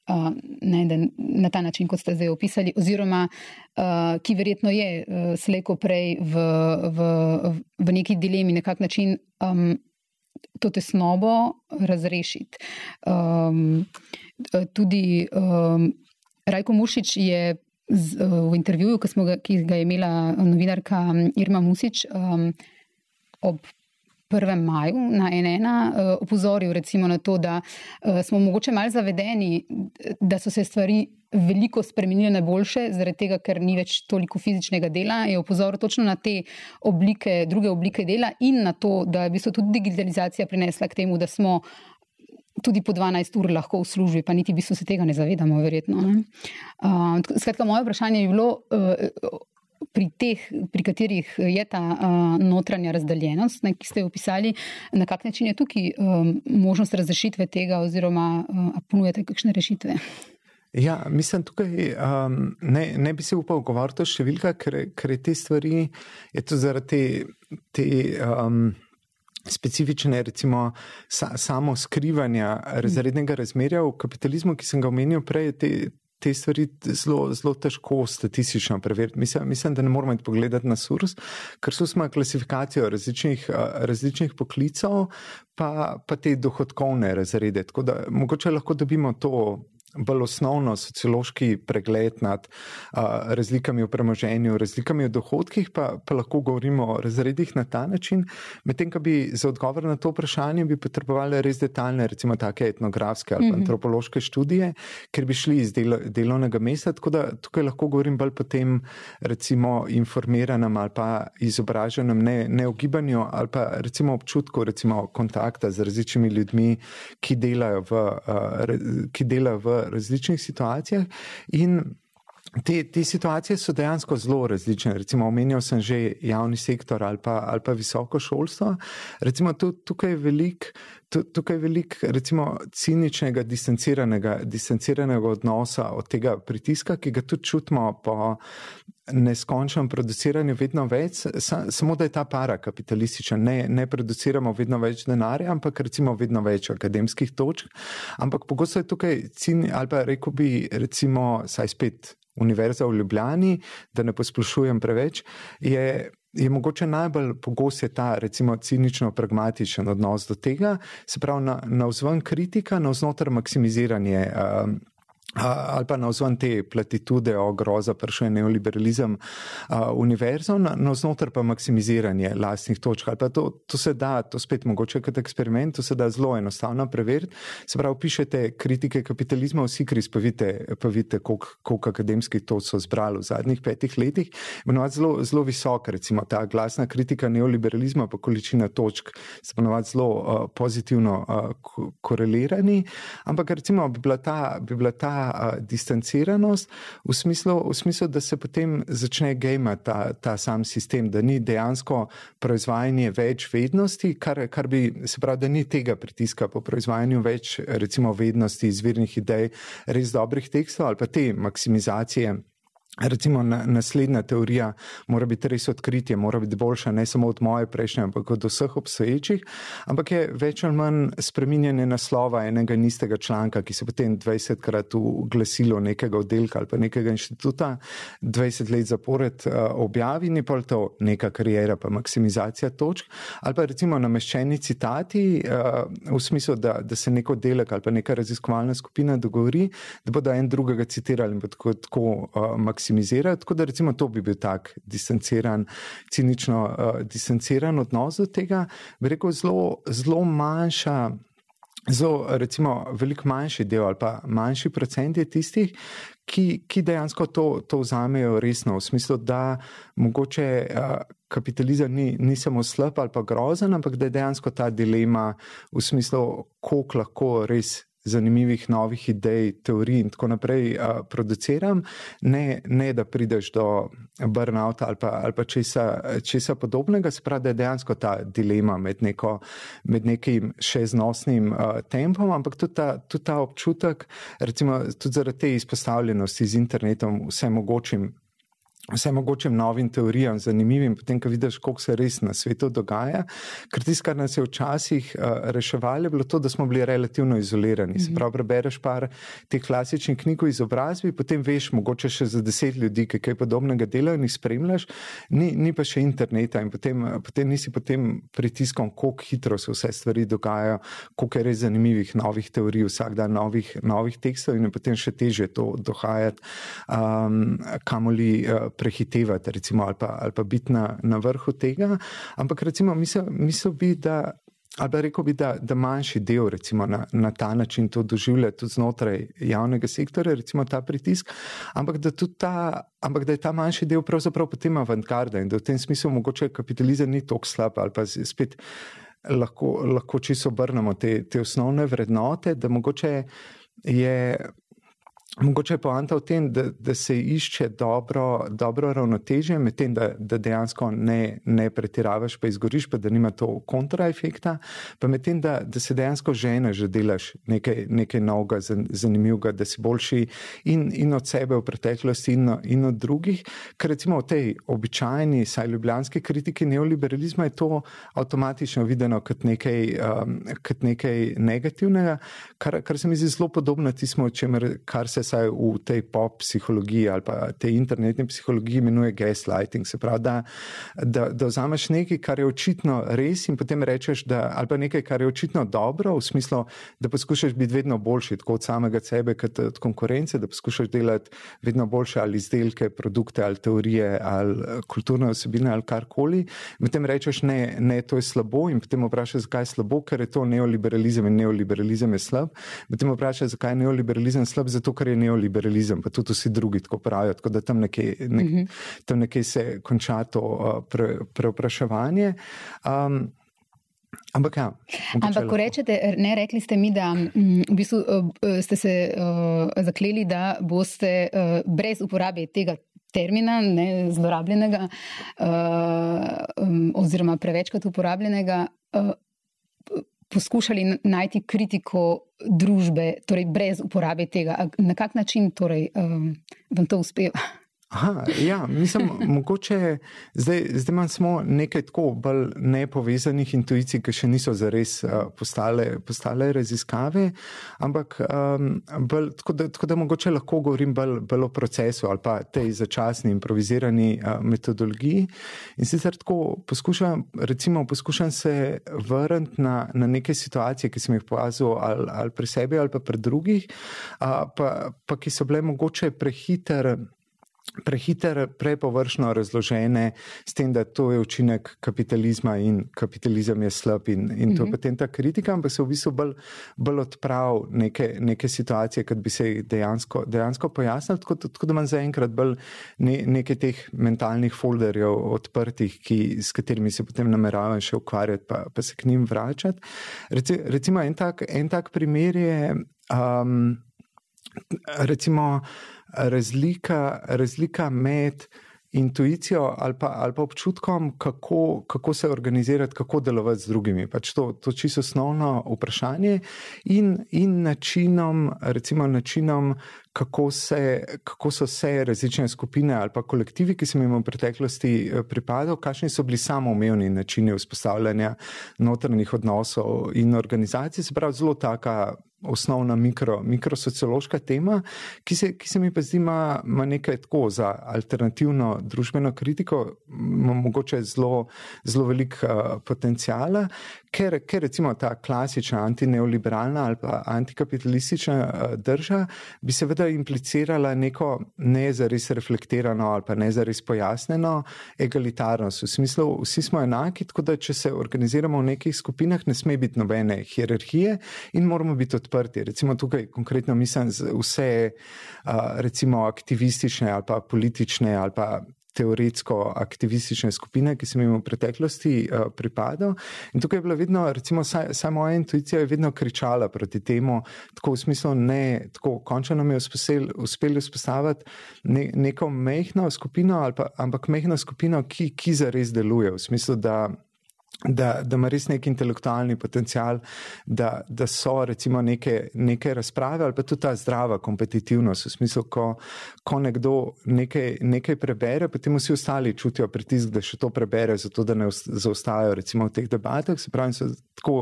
uh, ne, na ta način, kot ste zdaj opisali, oziroma uh, ki verjetno je uh, slejko prej v, v, v neki dilemi, na kak način um, to tesnobo razrešiti. Um, tudi um, Rajko Mušič je. Z, v intervjuju, ki, ga, ki ga je imela novinarka Irma Musič um, ob 1. maju na NN uh, opozoril recimo na to, da uh, smo mogoče malo zavedeni, da so se stvari veliko spremenile na boljše, zaradi tega, ker ni več toliko fizičnega dela. Je opozoril točno na te oblike, druge oblike dela in na to, da je v bistvu tudi digitalizacija prinesla k temu, da smo. Tudi po 12 ur lahko v službi, pa niti v bistvu se tega ne zavedamo, verjetno. Ne? Uh, skratka, moje vprašanje je bilo, uh, pri teh, pri katerih je ta uh, notranja razdeljenost, ne, ki ste jo opisali, na kak način je tukaj um, možnost razrešitve tega, oziroma uh, ponujate kakšne rešitve? Ja, mislim, tukaj um, ne, ne bi se upal govoriti o številkah, ker, ker te stvari je to zaradi te. te um, Specifične, recimo, sa, samo skrivanja razrednega razmerja v kapitalizmu, ki sem ga omenil prej, te, te stvari zelo, zelo težko statistično preveriti. Mislim, mislim, da ne moramo iti pogledati na SURS, ker so smo klasifikacijo različnih, različnih poklicov, pa, pa te dohodkovne razrede. Tako da mogoče lahko dobimo to bolj osnovno sociološki pregled nad uh, razlikami v premoženju, razlikami v dohodkih, pa, pa lahko govorimo o razredih na ta način. Medtem, ko bi za odgovor na to vprašanje bi potrebovali res detaljne, recimo take etnografske ali mm -hmm. antropološke študije, ker bi šli iz delo, delovnega mesta. Tako da tukaj lahko govorim bolj potem, recimo, informiranem ali pa izobraženem, ne, ne v gibanju ali pa recimo občutku, recimo kontakta z različnimi ljudmi, ki delajo v, uh, ki delajo v različnih situacijah. In te, te situacije so dejansko zelo različne. Recimo, omenjal sem že javni sektor ali pa, ali pa visoko šolstvo. Recimo, tukaj je veliko. Tukaj je veliko, recimo, ciničnega, distanciranega, distanciranega odnosa od tega pritiska, ki ga tudi čutimo po neskončnem produciranju, vedno več, samo da je ta para kapitalistična. Ne, ne produciramo vedno več denarja, ampak recimo vedno več akademskih točk. Ampak pogosto je tukaj ciničen, ali pa rekel bi, recimo, saj spet Univerza v Ljubljani, da ne posplošujem preveč. Je, je mogoče najbolj pogost je ta, recimo, cinično-pragmatičen odnos do tega, se pravi, na, na vzven kritika, na vznoter maksimiziranje. Um, ali pa na vzven te platitude o groza, pršen neoliberalizem univerzom, na znotraj pa maksimiziranje lastnih točk. To, to se da, to spet mogoče kot eksperiment, to se da zelo enostavno preveriti. Se pravi, pišete kritike kapitalizma, vsi kriz, pa vidite, vidite koliko akademskih to so zbrali v zadnjih petih letih. Ponovadi zelo, zelo visoka, recimo ta glasna kritika neoliberalizma, pa količina točk, se ponovadi zelo uh, pozitivno uh, korelirani. Ampak recimo bi bila ta, bi bila ta uh, distanciranost, v smislu, v smislu, da se potem začne gejmati ta, ta sam sistem, da ni dejansko proizvajanje več vednosti, kar, kar bi se pravi, da ni tega pritiska po proizvajanju več, recimo, vednosti, izvirnih idej, res dobrih tekstov ali pa te maksimizacije Recimo, na, naslednja teorija mora biti res odkritje, mora biti boljša, ne samo od moje prejšnje, ampak od vseh obstoječih, ampak je več ali manj spreminjanje naslova enega in istega članka, ki se potem 20krat v glasilu nekega oddelka ali pa nekega inštituta 20 let zapored uh, objavi, ni pa to neka karijera, pa maksimizacija točk, ali pa recimo nameščeni citati uh, v smislu, da, da se neko oddelek ali pa neka raziskovalna skupina dogovori, da bodo en drugega citirali in bo tako, tako uh, maksimizirali maksimizirati. Tako da recimo to bi bil tak distanciran, cinično uh, distanciran odnos do tega, bi rekel, zelo, zelo manjša. Zelo, recimo, veliko manjši del ali pa manjši procent je tistih, ki, ki dejansko to, to vzamejo resno, v smislu, da mogoče uh, kapitalizem ni, ni samo slab ali pa grozen, ampak da je dejansko ta dilema v smislu, koliko lahko res zanimivih novih idej, teorij in tako naprej uh, produciram, ne, ne da prideš do burnouta ali pa, ali pa česa, česa podobnega. Se pravi, da je dejansko ta dilema med, neko, med nekim še znosnim uh, tempom, ampak tudi ta, tudi ta občutek, recimo tudi zaradi te izpostavljenosti z internetom, vse mogočim vse mogočim novim teorijam, zanimivim, potem, ko vidiš, koliko se res na svetu dogaja. Ker tisto, kar nas je včasih uh, reševalo, je bilo to, da smo bili relativno izolirani. Mm -hmm. Se pravi, prebereš par teh klasičnih knjig o izobrazbi, potem veš, mogoče še za deset ljudi, ki kaj podobnega delajo in jih spremljaš, ni, ni pa še interneta in potem, potem nisi pod tem pritiskom, koliko hitro se vse stvari dogajajo, koliko je res zanimivih novih teorij, vsak dan novih, novih tekstov in je potem še teže to dohajati, um, kamoli. Uh, prehitevati, recimo, ali, pa, ali pa biti na, na vrhu tega. Ampak, recimo, misel bi, da. Ali pa rekel bi, da, da manjši del recimo, na, na ta način to doživlja tudi znotraj javnega sektorja, recimo ta pritisk, ampak da, ta, ampak da je ta manjši del pravzaprav potem avantgarda in da v tem smislu mogoče kapitalizem ni tako slab ali pa spet lahko, lahko čisto obrnemo te, te osnovne vrednote, da mogoče je. Mogoče je poanta v tem, da, da se išče dobro, dobro ravnotežje med tem, da, da dejansko ne, ne pretiravaš, pa izgoriš, pa da nima to kontraefekta, pa med tem, da, da se dejansko žene, že delaš nekaj, nekaj novega, zanimivega, da si boljši in, in od sebe v preteklosti in, in od drugih. Ker recimo v tej običajni, saj ljubljanski kritiki neoliberalizma je to avtomatično videno kot nekaj, um, kot nekaj negativnega, kar, kar se mi zdi zelo podobno tistemu, kar se vsaj v tej pop psihologiji ali pa tej internetni psihologiji imenuje gaslighting. Se pravi, da, da, da vzameš nekaj, kar je očitno res in potem rečeš, da, ali pa nekaj, kar je očitno dobro, v smislu, da poskušaš biti vedno boljši, tako od samega sebe, kot od konkurence, da poskušaš delati vedno boljše ali izdelke, produkte ali teorije ali kulturne osebine ali karkoli. Potem rečeš, ne, ne, to je slabo in potem vprašaš, zakaj je slabo, ker je to neoliberalizem in neoliberalizem je slab. Potem vprašaš, zakaj je neoliberalizem slab, zato ker je neoliberalizem, pa tudi vsi drugi tako pravijo. Tako da tam nekje, nek, uh mhm. -huh. tam nekje se konča to uh, pre, preopraševanje. Um, Ampak, ja, ampak ko rečete, ne rekli ste mi, da m, v bistvu, uh, ste se uh, zakleli, da boste uh, brez uporabe tega termina, ne zlorabljenega, uh, um, oziroma prevečkrat uporabljenega, uh, poskušali najti kritiko družbe, torej brez uporabe tega. Na kak način torej, um, vam to uspeva? Aha, ja, mislim, [LAUGHS] mogoče zdaj, zdaj imam samo nekaj tako bolj nepovezanih intuicij, ki še niso zares uh, postale, postale raziskave, ampak um, bolj, tako, da, tako da mogoče lahko govorim bolj, bolj o procesu ali pa tej začasni improvizirani uh, metodologiji. In sicer tako poskušam, recimo, poskušam se vrniti na, na neke situacije, ki sem jih povazil ali, ali pri sebi ali pa pri drugih, uh, pa, pa ki so bile mogoče prehiter prehiter, prepovršno razložene, s tem, da to je učinek kapitalizma in kapitalizem je slab in, in to je mm -hmm. potem ta kritika, ampak se v bistvu bolj, bolj odprav neke, neke situacije, kot bi se jih dejansko, dejansko pojasnili. Tako, tako da imam zaenkrat bolj ne, nekaj teh mentalnih folderjev odprtih, ki, s katerimi se potem nameravam še ukvarjati, pa, pa se k njim vračati. Reci, recimo en tak, en tak primer je. Um, recimo, razlika, razlika med intuicijo ali pa, ali pa občutkom, kako, kako se organizirati, kako delovati z drugimi. Pač to je čisto osnovno vprašanje in, in načinom, recimo načinom, kako, se, kako so se različne skupine ali pa kolektivi, ki sem jim v preteklosti eh, pripadal, kakšni so bili samoumevni načini vzpostavljanja notranjih odnosov in organizacij. Se pravi, zelo taka osnovna mikro, mikrosociološka tema, ki se, ki se mi pa zdi, ima, ima nekaj tako za alternativno družbeno kritiko, mogoče zelo, zelo velik uh, potencijala, ker, ker recimo ta klasična antineoliberalna ali pa antikapitalistična uh, drža bi seveda implicirala neko ne zares reflektirano ali pa ne zares pojasneno egalitarnost. V smislu, vsi smo enaki, tako da če se organiziramo v nekih skupinah, ne sme biti nobene hierarhije in moramo biti odprti. Recimo tukaj konkretno mislim vse recimo aktivistične ali pa politične ali pa teoretsko aktivistične skupine, ki sem jim v preteklosti uh, pripadal. In tukaj je bila vedno, recimo, saj, saj moja intuicija je vedno kričala proti temu, tako v smislu, ne, tako končno nam je uspelo vzpostaviti ne, neko mehko skupino, pa, ampak mehko skupino, ki, ki zares deluje, v smislu, da da, da ima res nek intelektualni potencial, da, da so recimo neke, neke razprave ali pa tudi ta zdrava kompetitivnost. V smislu, ko, ko nekdo nekaj, nekaj prebere, potem vsi ostali čutijo pritisk, da še to prebere, zato da ne zaostajajo recimo v teh debatah. Se pravi, so tako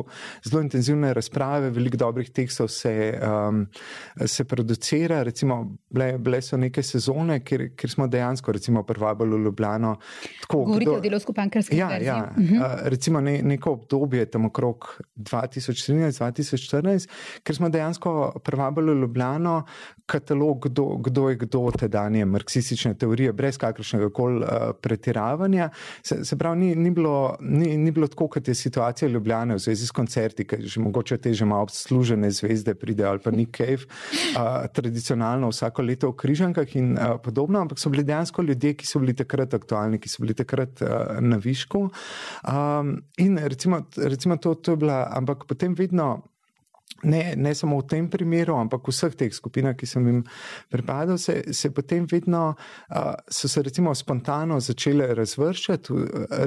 zelo intenzivne razprave, veliko dobrih tekstov se, um, se producira. Recimo, bile, bile so neke sezone, kjer, kjer smo dejansko recimo privabili v Ljubljano. Govorite kdo, o delovsko pankarskem. Ja, ja. Uh -huh. Recimo ne, neko obdobje, tam okrog 2013-2014, ker smo dejansko privabili Ljubljano, katalog, kdo, kdo je kdo tedanje marksistične teorije, brez kakršnega koli uh, pretiravanja. Se, se pravi, ni, ni, bilo, ni, ni bilo tako, kot je situacija Ljubljane v zvezi s koncerti, ker že mogoče te že malo služene zvezde pride ali pa Nick Cave, uh, tradicionalno vsako leto v Križankah in uh, podobno, ampak so bili dejansko ljudje, ki so bili takrat aktualni, ki so bili takrat uh, na višku. Um, in recimo, recimo to, to je bila, ampak potem vedno ne, ne samo v tem primeru, ampak v vseh teh skupinah, ki sem jim pripadal, se, se potem vedno, uh, so se recimo spontano začele razvrščati,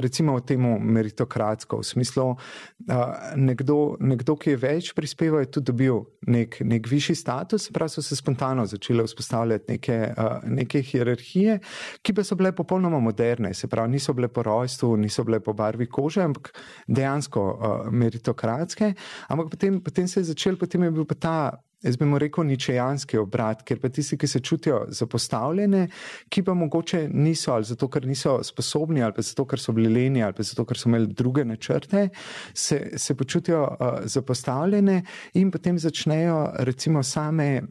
recimo v tem meritokratsko, v smislu, uh, nekdo, nekdo, ki je več prispeval, je tudi dobil nek, nek višji status, prav so se spontano začele vzpostavljati neke, uh, neke hierarhije, ki pa so bile popolnoma moderne, se pravi, niso bile po rojstvu, niso bile po barvi kože, ampak dejansko uh, meritokratske, ampak potem, potem se je začelo začel, potem je bil pa ta, jaz bi mu rekel, ničejanski obrat, ker pa tisti, ki se čutijo zapostavljene, ki pa mogoče niso, ali zato, ker niso sposobni, ali pa zato, ker so bili leni, ali pa zato, ker so imeli druge načrte, se, se počutijo uh, zapostavljene in potem začnejo recimo same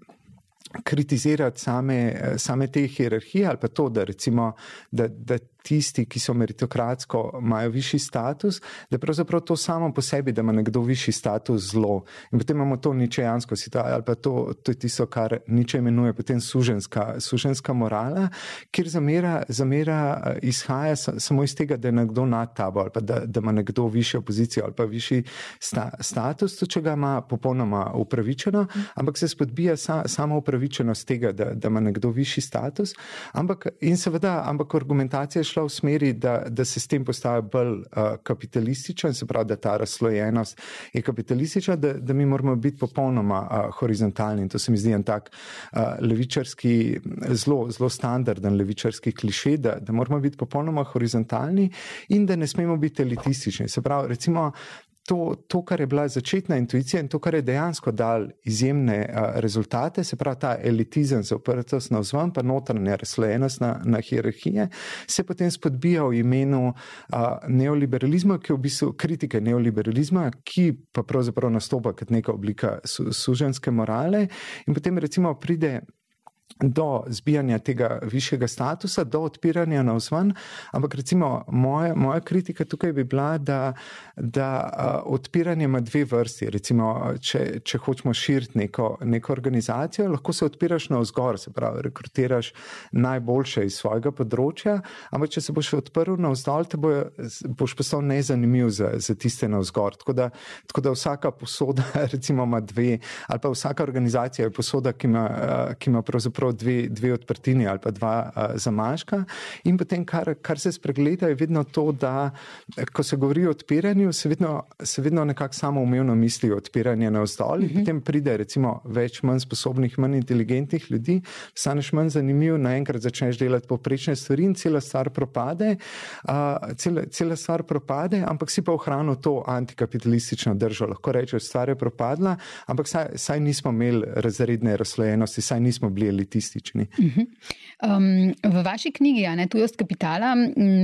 kritizirati same, same te hierarhije ali pa to, da recimo, da, da tisti, ki so meritokratsko, imajo višji status, da je pravzaprav to samo po sebi, da ima nekdo višji status zlo. In potem imamo to ničejansko situacijo ali pa to, to je tisto, kar niče imenuje potem suženska, suženska morala, kjer zamera, zamera eh, izhaja samo iz tega, da je nekdo nad tabo ali pa da, da ima nekdo višjo pozicijo ali pa višji sta, status, to če ga ima popolnoma upravičeno, ampak se spodbija sa, samo upravičenost tega, da, da ima nekdo višji status. Ampak, in seveda, ampak argumentacija je šla v smeri, da, da se s tem postaja bolj uh, kapitalističen, se pravi, da ta razslojenost je kapitalistična, da, da mi moramo biti popolnoma uh, horizontalni. In to se mi zdi en tak uh, levičarski, zelo, zelo standarden levičarski kliše, da, da moramo biti popolnoma horizontalni in da ne smemo biti elitistični. Se pravi, recimo, to, to, kar je bila začetna intuicija in to, kar je dejansko dal izjemne uh, rezultate, se pravi ta elitizem za oprtost na vzven, pa notranja razslojenost na, na hierarhije, se potem spodbija v imenu uh, neoliberalizma, ki je v bistvu kritike neoliberalizma, ki pa pravzaprav nastopa kot neka oblika su, suženske morale. In potem recimo pride do zbijanja tega višjega statusa, do odpiranja na vzven. Ampak recimo moja, moja kritika tukaj bi bila, da, da uh, odpiranje ima dve vrsti. Recimo, če, če hočemo širiti neko, neko organizacijo, lahko se odpiraš na vzgor, se pravi, rekrutiraš najboljše iz svojega področja, ampak če se boš odprl na vzdolj, te bo, boš postal nezanimiv za, za tiste na vzgor. Tako da, tako da vsaka posoda, [LAUGHS] recimo, ima dve, ali pa vsaka organizacija je posoda, ki ima, uh, ki ima pravzaprav pravzaprav dve, dve odprtini ali pa dva uh, zamaška. In potem, kar, kar se spregleda, je vedno to, da ko se govori o odpiranju, se vedno, se vedno nekako samo umevno misli o odpiranju na vzdolj, uh -huh. potem pride recimo več manj sposobnih, manj inteligentnih ljudi, staneš manj zanimiv, naenkrat začneš delati poprečne stvari in cela stvar propade, uh, cela, cela stvar propade, ampak si pa ohranil to antikapitalistično držo. Lahko rečeš, stvar je propadla, ampak saj, saj nismo imeli razredne razslojenosti, saj nismo bili elitistični. Uh -huh. um, v vaši knjigi, ne tujost kapitala,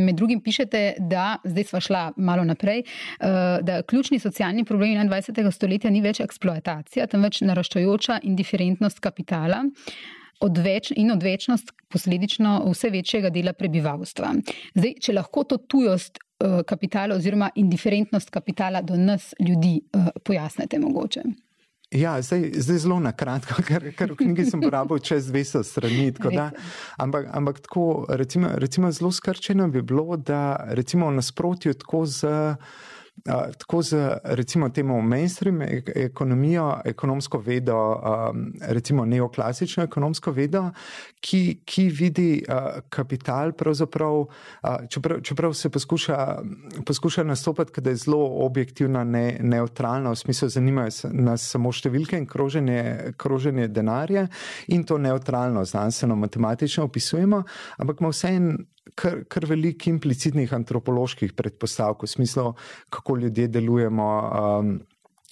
med drugim pišete, da zdaj smo šla malo naprej, uh, da ključni socialni problemi 21. stoletja ni več eksploatacija, temveč naraščajoča indiferentnost kapitala. Odveč in odvečnost, posledično vse večjega dela prebivalstva. Zdaj, če lahko to tujost uh, kapitala oziroma indiferentnost kapitala do nas, ljudi, uh, pojasnite, mogoče. Ja, zdaj, zdaj zelo na kratko, [LAUGHS] ker, ker v knjigi sem porabil čez 200 strani. Da, ampak, ampak tako, recimo, recimo zelo skrčeno bi bilo, da recimo v nasprotju tako z. Tako z recimo temu mainstream ekonomijo, ekonomsko vedo, recimo neoklasično ekonomsko vedo, ki, ki vidi kapital, pravzaprav, čeprav, čeprav se poskuša, poskuša nastopati, da je zelo objektivna, ne, neutralna, v smislu zanimajo nas samo številke in kroženje, kroženje denarja in to neutralno, znanstveno, matematično opisujemo, ampak ima vseeno kar, kar veliko implicitnih antropoloških predpostavk, v smislu, kako ljudje delujemo. Um,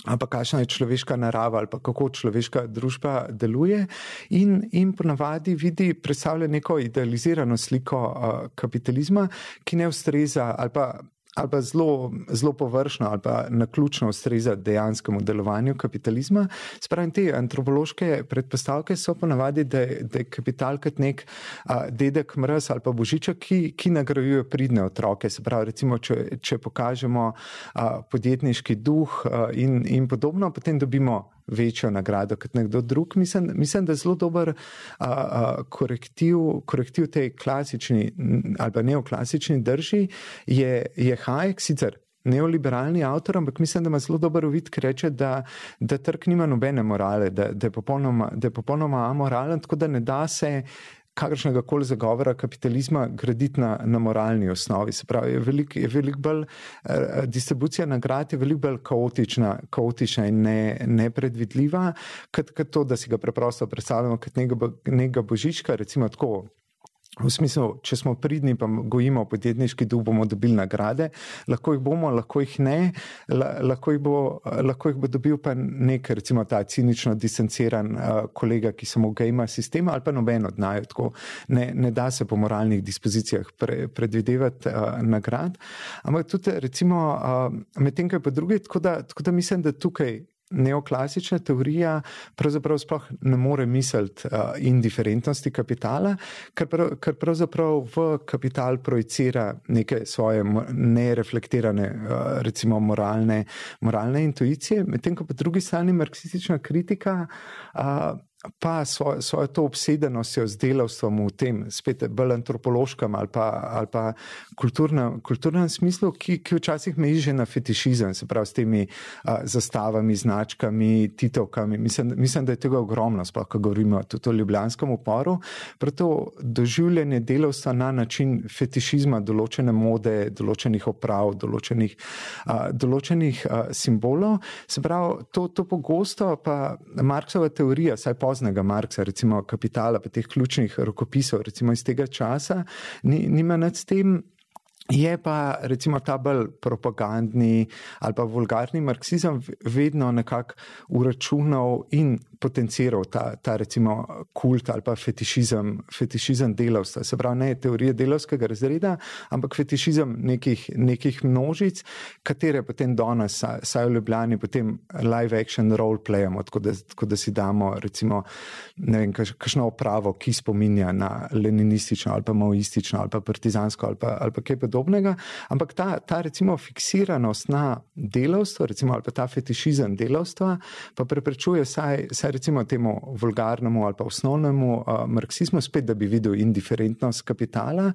Pa kakšna je človeška narava, ali kako človeška družba deluje, in, in ponavadi vidi, predstavlja neko idealizirano sliko uh, kapitalizma, ki ne ustreza, ali pa ali pa zelo, zelo površno ali pa na ključno ustreza dejanskemu delovanju kapitalizma. Spravim, te antropološke predpostavke so ponavadi, da, da je kapital kot nek a, dedek mraz ali pa božiček, ki, ki nagrajuje pridne otroke. Se pravi, recimo, če, če pokažemo a, podjetniški duh a, in, in podobno, potem dobimo večjo nagrado kot nekdo drug. Mislim, mislim da je zelo dober a, a, korektiv, korektiv tej klasični ali pa neoklasični drži, je, je Hayek sicer. Neoliberalni avtor, ampak mislim, da ima zelo dober uvid, ki reče, da, da trg nima nobene morale, da, da, je popolnoma, da je popolnoma amoralen, tako da ne da se kakršnega koli zagovora kapitalizma graditi na, na moralni osnovi. Se pravi, je veliko velik bolj, eh, distribucija nagrad je veliko bolj kaotična, kaotična in ne, nepredvidljiva, kot, kot to, da si ga preprosto predstavljamo kot nekega, nekega božička, recimo tako. V smislu, če smo pridni, pa gojimo podjetniški duh, bomo dobili nagrade, lahko jih bomo, lahko jih ne, lahko jih bo, lahko jih bo dobil pa nek, recimo, ta cinično distanciran uh, kolega, ki samo ga ima sistema ali pa noben od naj. Ne, ne da se po moralnih dispozicijah pre, predvidevati uh, nagrad. Ampak tudi, recimo, uh, medtem, kaj pa drugi, tako da, tako da mislim, da tukaj neoklasična teorija pravzaprav sploh ne more misliti uh, indiferentnosti kapitala, ker, prav, ker pravzaprav v kapital projicira neke svoje nereflektirane, uh, recimo moralne, moralne intuicije, medtem ko po drugi strani marksistična kritika uh, pa svojo, svojo to obsedenostjo z delavstvom v tem, spet bolj antropološkem ali pa, ali pa kulturnem, kulturnem smislu, ki, ki včasih meji že na fetišizem, se pravi s temi a, zastavami, značkami, titovkami. Mislim, mislim, da je tega ogromno, sploh, ko govorimo tudi o ljubljanskem uporu. Prav doživljanje delavstva na način fetišizma, določene mode, določenih oprav, določenih, a, določenih a, simbolov. Se pravi, to, to pogosto pa Marksova teorija, saj pa poznega Marksa, recimo kapitala, pa teh ključnih rokopisov, recimo iz tega časa, ni, nima nad tem. Je pa recimo ta bolj propagandni ali pa vulgarni marksizem vedno nekako uračunal in potenciral ta, ta recimo kult ali pa fetišizem, fetišizem delavstva. Se pravi, ne teorije delavskega razreda, ampak fetišizem nekih, nekih množic, katere potem danes, saj v Ljubljani, potem live action role playamo, tako da, tako da si damo recimo kakšno opravo, ki spominja na leninistično ali pa maoistično ali pa partizansko ali pa, ali pa kaj podobnega. Ampak ta, ta recimo fiksiranost na delavstvo, recimo ali pa ta fetišizem delavstva, pa preprečuje saj, saj recimo temu vulgarnemu ali pa osnovnemu uh, marksizmu, spet da bi videl indiferentnost kapitala,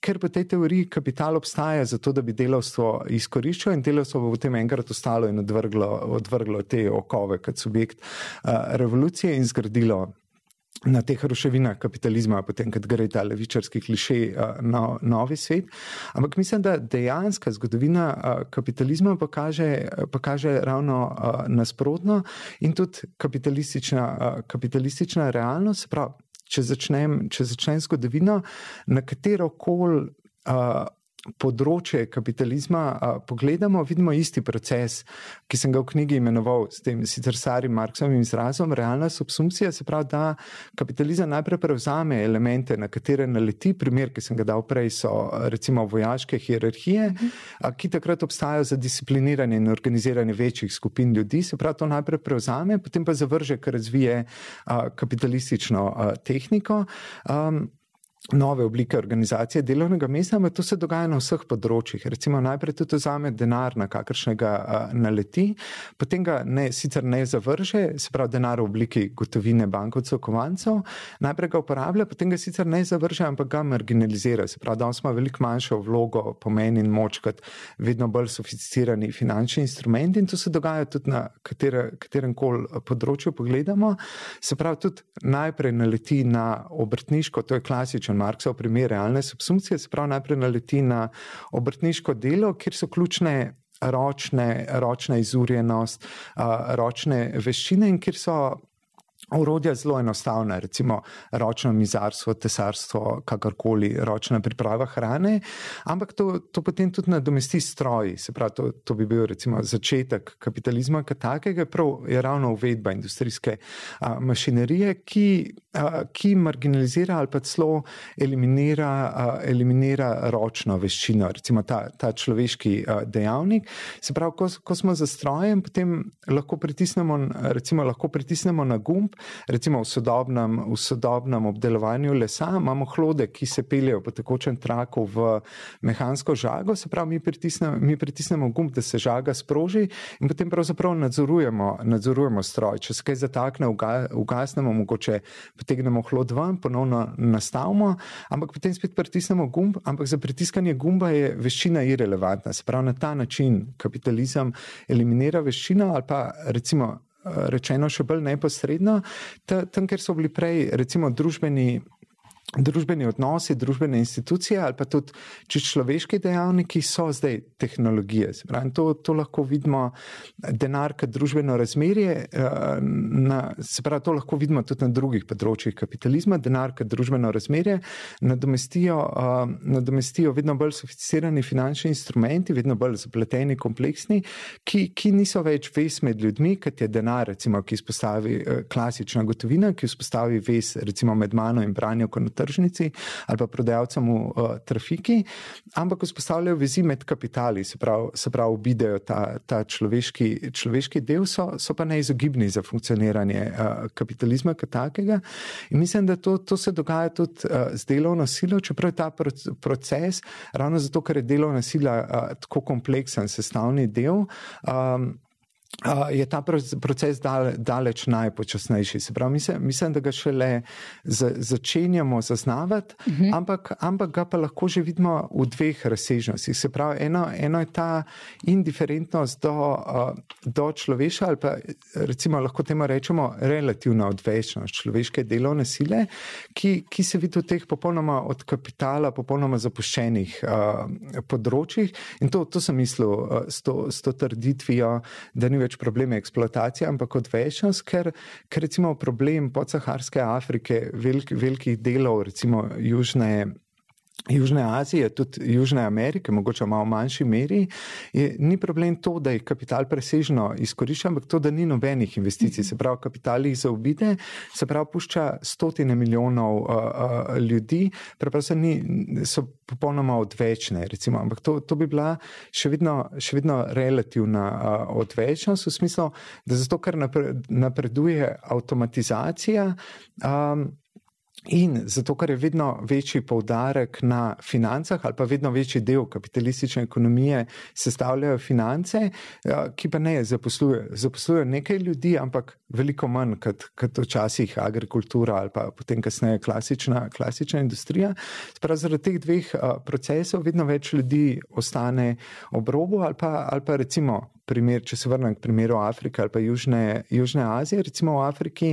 ker po tej teoriji kapital obstaja zato, da bi delovstvo izkoriščal in delovstvo bo potem enkrat ostalo in odvrglo, odvrglo te okove kot subjekt uh, revolucije in zgradilo na teh ruševinah kapitalizma, potem, kad gre ta levičarski kliše na novi svet. Ampak mislim, da dejanska zgodovina kapitalizma pa kaže, pa kaže ravno nasprotno in tudi kapitalistična, kapitalistična realnost. Prav, če, začnem, če začnem zgodovino, na katero koli področje kapitalizma a, pogledamo, vidimo isti proces, ki sem ga v knjigi imenoval s tem sicer starim Marksovim izrazom, realna subsumpcija, se pravi, da kapitalizem najprej prevzame elemente, na katere naleti, primer, ki sem ga dal prej, so recimo vojaške hierarhije, a, ki takrat obstajajo za discipliniranje in organiziranje večjih skupin ljudi, se pravi, to najprej prevzame, potem pa zavrže, ker razvije a, kapitalistično a, tehniko. A, nove oblike organizacije delovnega mesta, ampak to se dogaja na vseh področjih. Recimo najprej tudi vzame denar, na kakršnega naleti, potem ga ne, sicer ne zavrže, se pravi denar v obliki gotovine bankovcev, kovancev, najprej ga uporablja, potem ga sicer ne zavrže, ampak ga marginalizira. Se pravi, danes ima veliko manjšo vlogo, pomen in moč kot vedno bolj sofisticirani finančni instrumenti in to se dogaja tudi na katere, katerem koli področju pogledamo. Se pravi, tudi najprej naleti na obrtniško, to je klasično tipičen Marksov primer realne subsumpcije, se pravi, najprej naleti na obrtniško delo, kjer so ključne ročne, ročna izurjenost, ročne veščine in kjer so Orodja zelo enostavna, recimo ročno mizarstvo, tesarstvo, kakorkoli, ročna priprava hrane, ampak to, to potem tudi nadomesti stroj. Se pravi, to, to bi bil recimo začetek kapitalizma, kot takega, prav je ravno uvedba industrijske a, mašinerije, ki, ki marginalizira ali pa celo eliminira, eliminira ročno veščino, recimo ta, ta človeški dejavnik. Se pravi, ko, ko smo za strojem, potem lahko pritisnemo, recimo, lahko pritisnemo na gumb recimo v sodobnem, v sodobnem obdelovanju lesa, imamo hlode, ki se peljejo po tekočem traku v mehansko žago, se pravi, mi pritisnemo, mi pritisnemo gumb, da se žaga sproži in potem pravzaprav nadzorujemo, nadzorujemo stroj. Če se kaj zatakne, ugasnemo, mogoče potegnemo hlod ven, ponovno nastavimo, ampak potem spet pritisnemo gumb, ampak za pritiskanje gumba je veščina irrelevantna. Se pravi, na ta način kapitalizem eliminira veščino ali pa recimo rečeno še bolj neposredno, tam, kjer so bili prej, recimo, družbeni družbeni odnosi, družbene institucije ali pa tudi človeški dejavniki so zdaj tehnologije. Pravi, to, to lahko vidimo, denar kot družbeno razmerje, eh, na, se pravi, to lahko vidimo tudi na drugih področjih kapitalizma, denar kot družbeno razmerje nadomestijo, uh, nadomestijo vedno bolj sofisticirani finančni instrumenti, vedno bolj zapleteni, kompleksni, ki, ki niso več vez med ljudmi, kot je denar, recimo, ki izpostavi uh, klasična gotovina, ki vzpostavi vez recimo med mano in branjo konotacij tržnici ali pa prodajalcem v uh, trafiki, ampak vzpostavljajo vezi med kapitali, se pravi, se pravi obidejo ta, ta človeški, človeški del, so, so pa neizogibni za funkcioniranje uh, kapitalizma kot takega. In mislim, da to, to se dogaja tudi uh, z delovno silo, čeprav je ta proces, ravno zato, ker je delovna sila uh, tako kompleksen sestavni del. Um, je ta proces daleč najpočasnejši. Se pravi, mislim, mislim da ga šele začenjamo zaznavati, uh mhm. -huh. ampak, ampak ga pa lahko že vidimo v dveh razsežnostih. Se pravi, eno, eno je ta indiferentnost do, do človeša, ali pa recimo lahko temu rečemo relativna odvečnost človeške delovne sile, ki, ki se vidi v teh popolnoma od kapitala, popolnoma zapuščenih uh, področjih. In to, to sem mislil uh, s, to, s to trditvijo, da ni več problem eksploatacije, ampak odvečnost, ker, ker recimo problem podsaharske Afrike, velik, velikih delov, recimo Južne. Južne Azije, tudi Južne Amerike, mogoče malo v manjši meri, je, ni problem to, da je kapital presežno izkoriščen, ampak to, da ni nobenih investicij. Se pravi, kapital jih zaobide, se pravi, pušča stotine milijonov uh, uh, ljudi, preprosto ni, so popolnoma odvečne. Recimo. Ampak to, to bi bila še vedno, še vedno relativna uh, odvečnost, v smislu, da zato, ker napreduje avtomatizacija. Um, In zato, ker je vedno večji poudarek na financah, ali pa vedno večji del kapitalistične ekonomije sestavljajo finance, eh, ki pa ne zaposlujejo. Zaposlujejo nekaj ljudi, ampak veliko manj kot, kot včasih agrikultura ali pa potem kasneje klasična, klasična industrija. Sprav zaradi teh dveh eh, procesov vedno več ljudi ostane ob robu ali pa, ali pa recimo primer, če se vrnem k primeru Afrike ali pa Južne, Južne Azije, recimo v Afriki,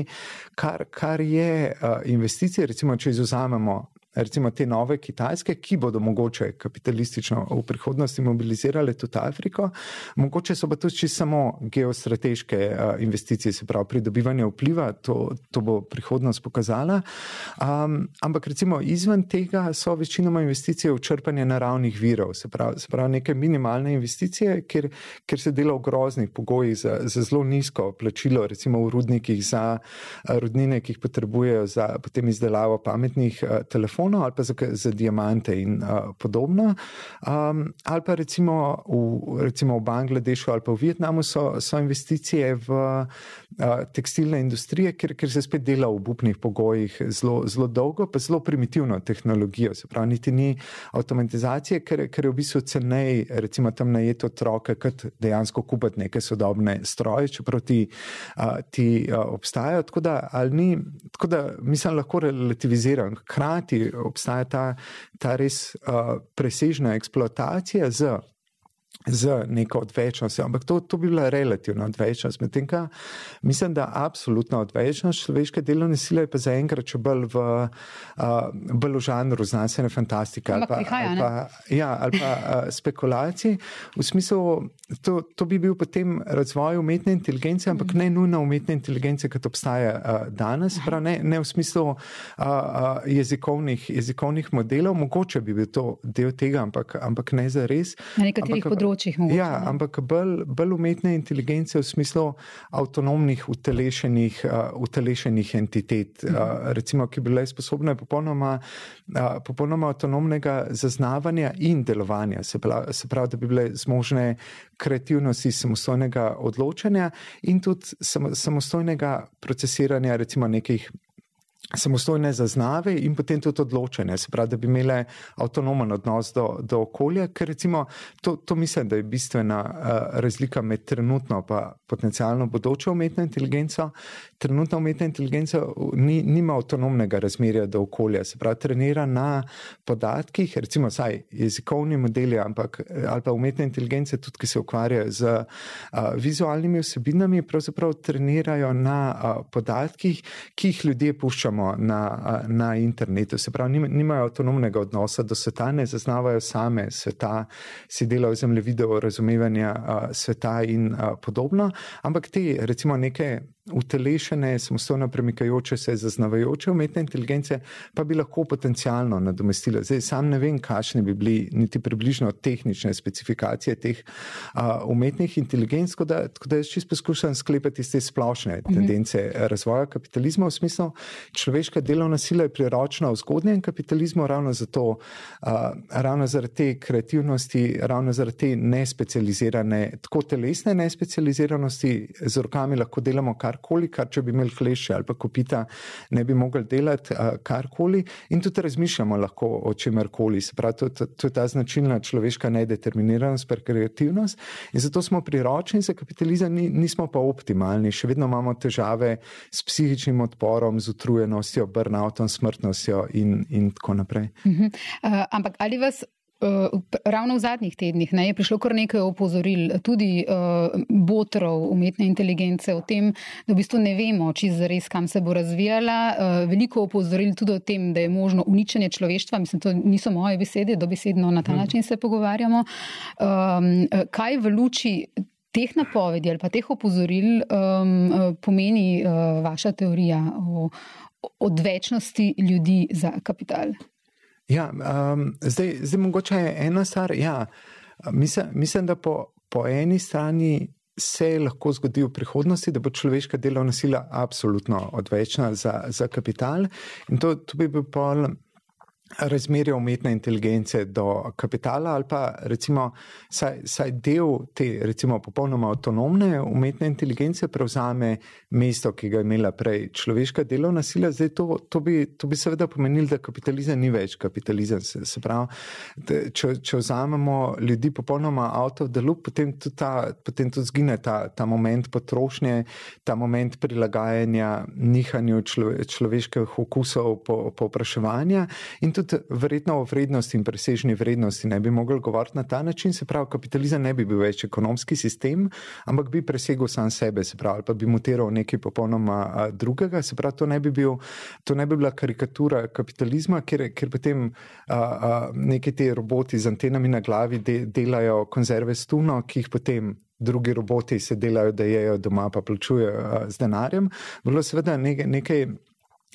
kar, kar je uh, investicije, recimo, če izuzamemo recimo te nove kitajske, ki bodo mogoče kapitalistično v prihodnosti mobilizirale tudi Afriko, mogoče so pa tudi samo geostrateške uh, investicije, se pravi pridobivanje vpliva, to, to bo prihodnost pokazala. Um, ampak recimo izven tega so večinoma investicije v črpanje naravnih virov, se pravi, se pravi neke minimalne investicije, ker, ker se dela v groznih pogojih za, za zelo nizko plačilo, recimo v rudnikih za uh, rudnine, ki jih potrebujejo za potem izdelavo pametnih uh, telefonov telefonov ali pa za, za diamante in uh, podobno. Um, ali pa recimo v, recimo v Bangladešu ali pa v Vietnamu so, so investicije v uh, tekstilne industrije, ker, ker se spet dela v obupnih pogojih zelo, zelo dolgo, pa zelo primitivno tehnologijo. Se pravi, niti ni avtomatizacije, ker, ker je v bistvu cenej, recimo tam najeti otroke, kot dejansko kupiti neke sodobne stroje, čeprav ti, uh, ti uh, obstajajo. Tako da, ni, tako da mislim, lahko relativiziram. Hkrati obstaja ta, ta res uh, presežna eksploatacija z z neko odvečnostjo, ampak to, to bi bila relativna odvečnost. Medtem, mislim, da absolutna odvečnost človeške delovne sile je pa zaenkrat še bolj v, uh, bolj v žanru znanstvene fantastike ali pa, prihaja, ali pa, ja, ali pa uh, spekulacij. V smislu, to, to bi bil potem razvoj umetne inteligence, ampak ne nujno umetne inteligence, kot obstaja uh, danes, prav, ne, ne v smislu uh, uh, jezikovnih, jezikovnih modelov, mogoče bi bil to del tega, ampak, ampak ne za res. Na nekaterih področjih področjih. Mogoče, ja, ne? ampak bolj, bolj umetne inteligence v smislu avtonomnih, utelešenih, uh, utelešenih entitet, uh, recimo, ki bi bile sposobne popolnoma, uh, popolnoma avtonomnega zaznavanja in delovanja, se pravi, se pravi, da bi bile zmožne kreativnosti, samostojnega odločanja in tudi samostojnega procesiranja, recimo, nekih samostojne zaznave in potem tudi odločene, se pravi, da bi imele avtonomen odnos do, do okolja, ker recimo to, to mislim, da je bistvena uh, razlika med trenutno pa potencialno bodočo umetno inteligenco. Trenutna umetna inteligenca ni, nima avtonomnega razmerja do okolja, se pravi, trenira na podatkih, recimo saj jezikovni modeli, ampak ali pa umetne inteligence, tudi ki se ukvarjajo z uh, vizualnimi vsebinami, pravzaprav trenirajo na uh, podatkih, ki jih ljudje puščamo na, na internetu. Se pravi, nimajo avtonomnega odnosa do sveta, ne zaznavajo same sveta, si delajo zemljevide o razumevanju sveta in podobno, ampak te, recimo, neke utelešene, samostojno premikajoče se, zaznavajoče umetne inteligence, pa bi lahko potencialno nadomestile. Zdaj, sam ne vem, kakšne bi bili niti približno tehnične specifikacije teh uh, umetnih inteligenc, tako da, tako da jaz čisto poskušam sklepati iz te splošne mhm. tendence -hmm. razvoja kapitalizma v smislu, človeška delovna sila je priročna v zgodnjem kapitalizmu, ravno zato, uh, ravno zaradi te kreativnosti, ravno zaradi te nespecializirane, tako telesne nespecializiranosti, z rokami lahko delamo kar karkoli, kar če bi imeli kleše ali pa kopita, ne bi mogli delati uh, karkoli. In tudi razmišljamo lahko o čemerkoli. Se pravi, to, to, to je ta značilna človeška nedeterminiranost, prekreativnost. In zato smo priročni za kapitalizem, ni, nismo pa optimalni. Še vedno imamo težave s psihičnim odporom, z utrujenostjo, burnoutom, smrtnostjo in, in tako naprej. Uh -huh. uh, ampak ali vas ravno v zadnjih tednih ne, je prišlo kar nekaj opozoril, tudi uh, botrov umetne inteligence o tem, da v bistvu ne vemo, če zares kam se bo razvijala. Uh, veliko opozoril tudi o tem, da je možno uničenje človeštva. Mislim, to niso moje besede, dobesedno na ta mhm. način se pogovarjamo. Um, kaj v luči teh napovedi ali pa teh opozoril um, pomeni uh, vaša teorija o odvečnosti ljudi za kapital? Ja, um, zdaj, zdaj mogoče je ena stvar. Ja, mislim, mislim, da po, po eni strani se lahko zgodi v prihodnosti, da bo človeška delovna sila absolutno odvečna za, za kapital. In to, to bi bil pol razmerje umetne inteligence do kapitala, ali pa recimo saj, saj del te, recimo, popolnoma avtonomne umetne inteligence prevzame mesto, ki ga je imela prej človeška delovna sila. Zdaj, to, to, bi, to bi seveda pomenilo, da kapitalizem ni več kapitalizem. Se, se pravi, če, če vzamemo ljudi popolnoma out of the loop, potem tudi, ta, potem tudi zgine ta, ta moment potrošnje, ta moment prilagajanja nihanju človeških okusov po, po vpraševanja. In tudi verjetno o vrednosti in presežni vrednosti ne bi mogli govoriti na ta način, se pravi, kapitalizem ne bi bil več ekonomski sistem, ampak bi presegel sam sebe, se pravi, pa bi mutiral nekaj popolnoma drugega, se pravi, to ne bi, bil, to ne bi bila karikatura kapitalizma, ker, ker potem a, a, neki ti roboti z antenami na glavi de, delajo konzerve s tuno, ki jih potem drugi roboti se delajo, da jejo doma, pa plačujejo z denarjem. Bilo seveda nekaj. nekaj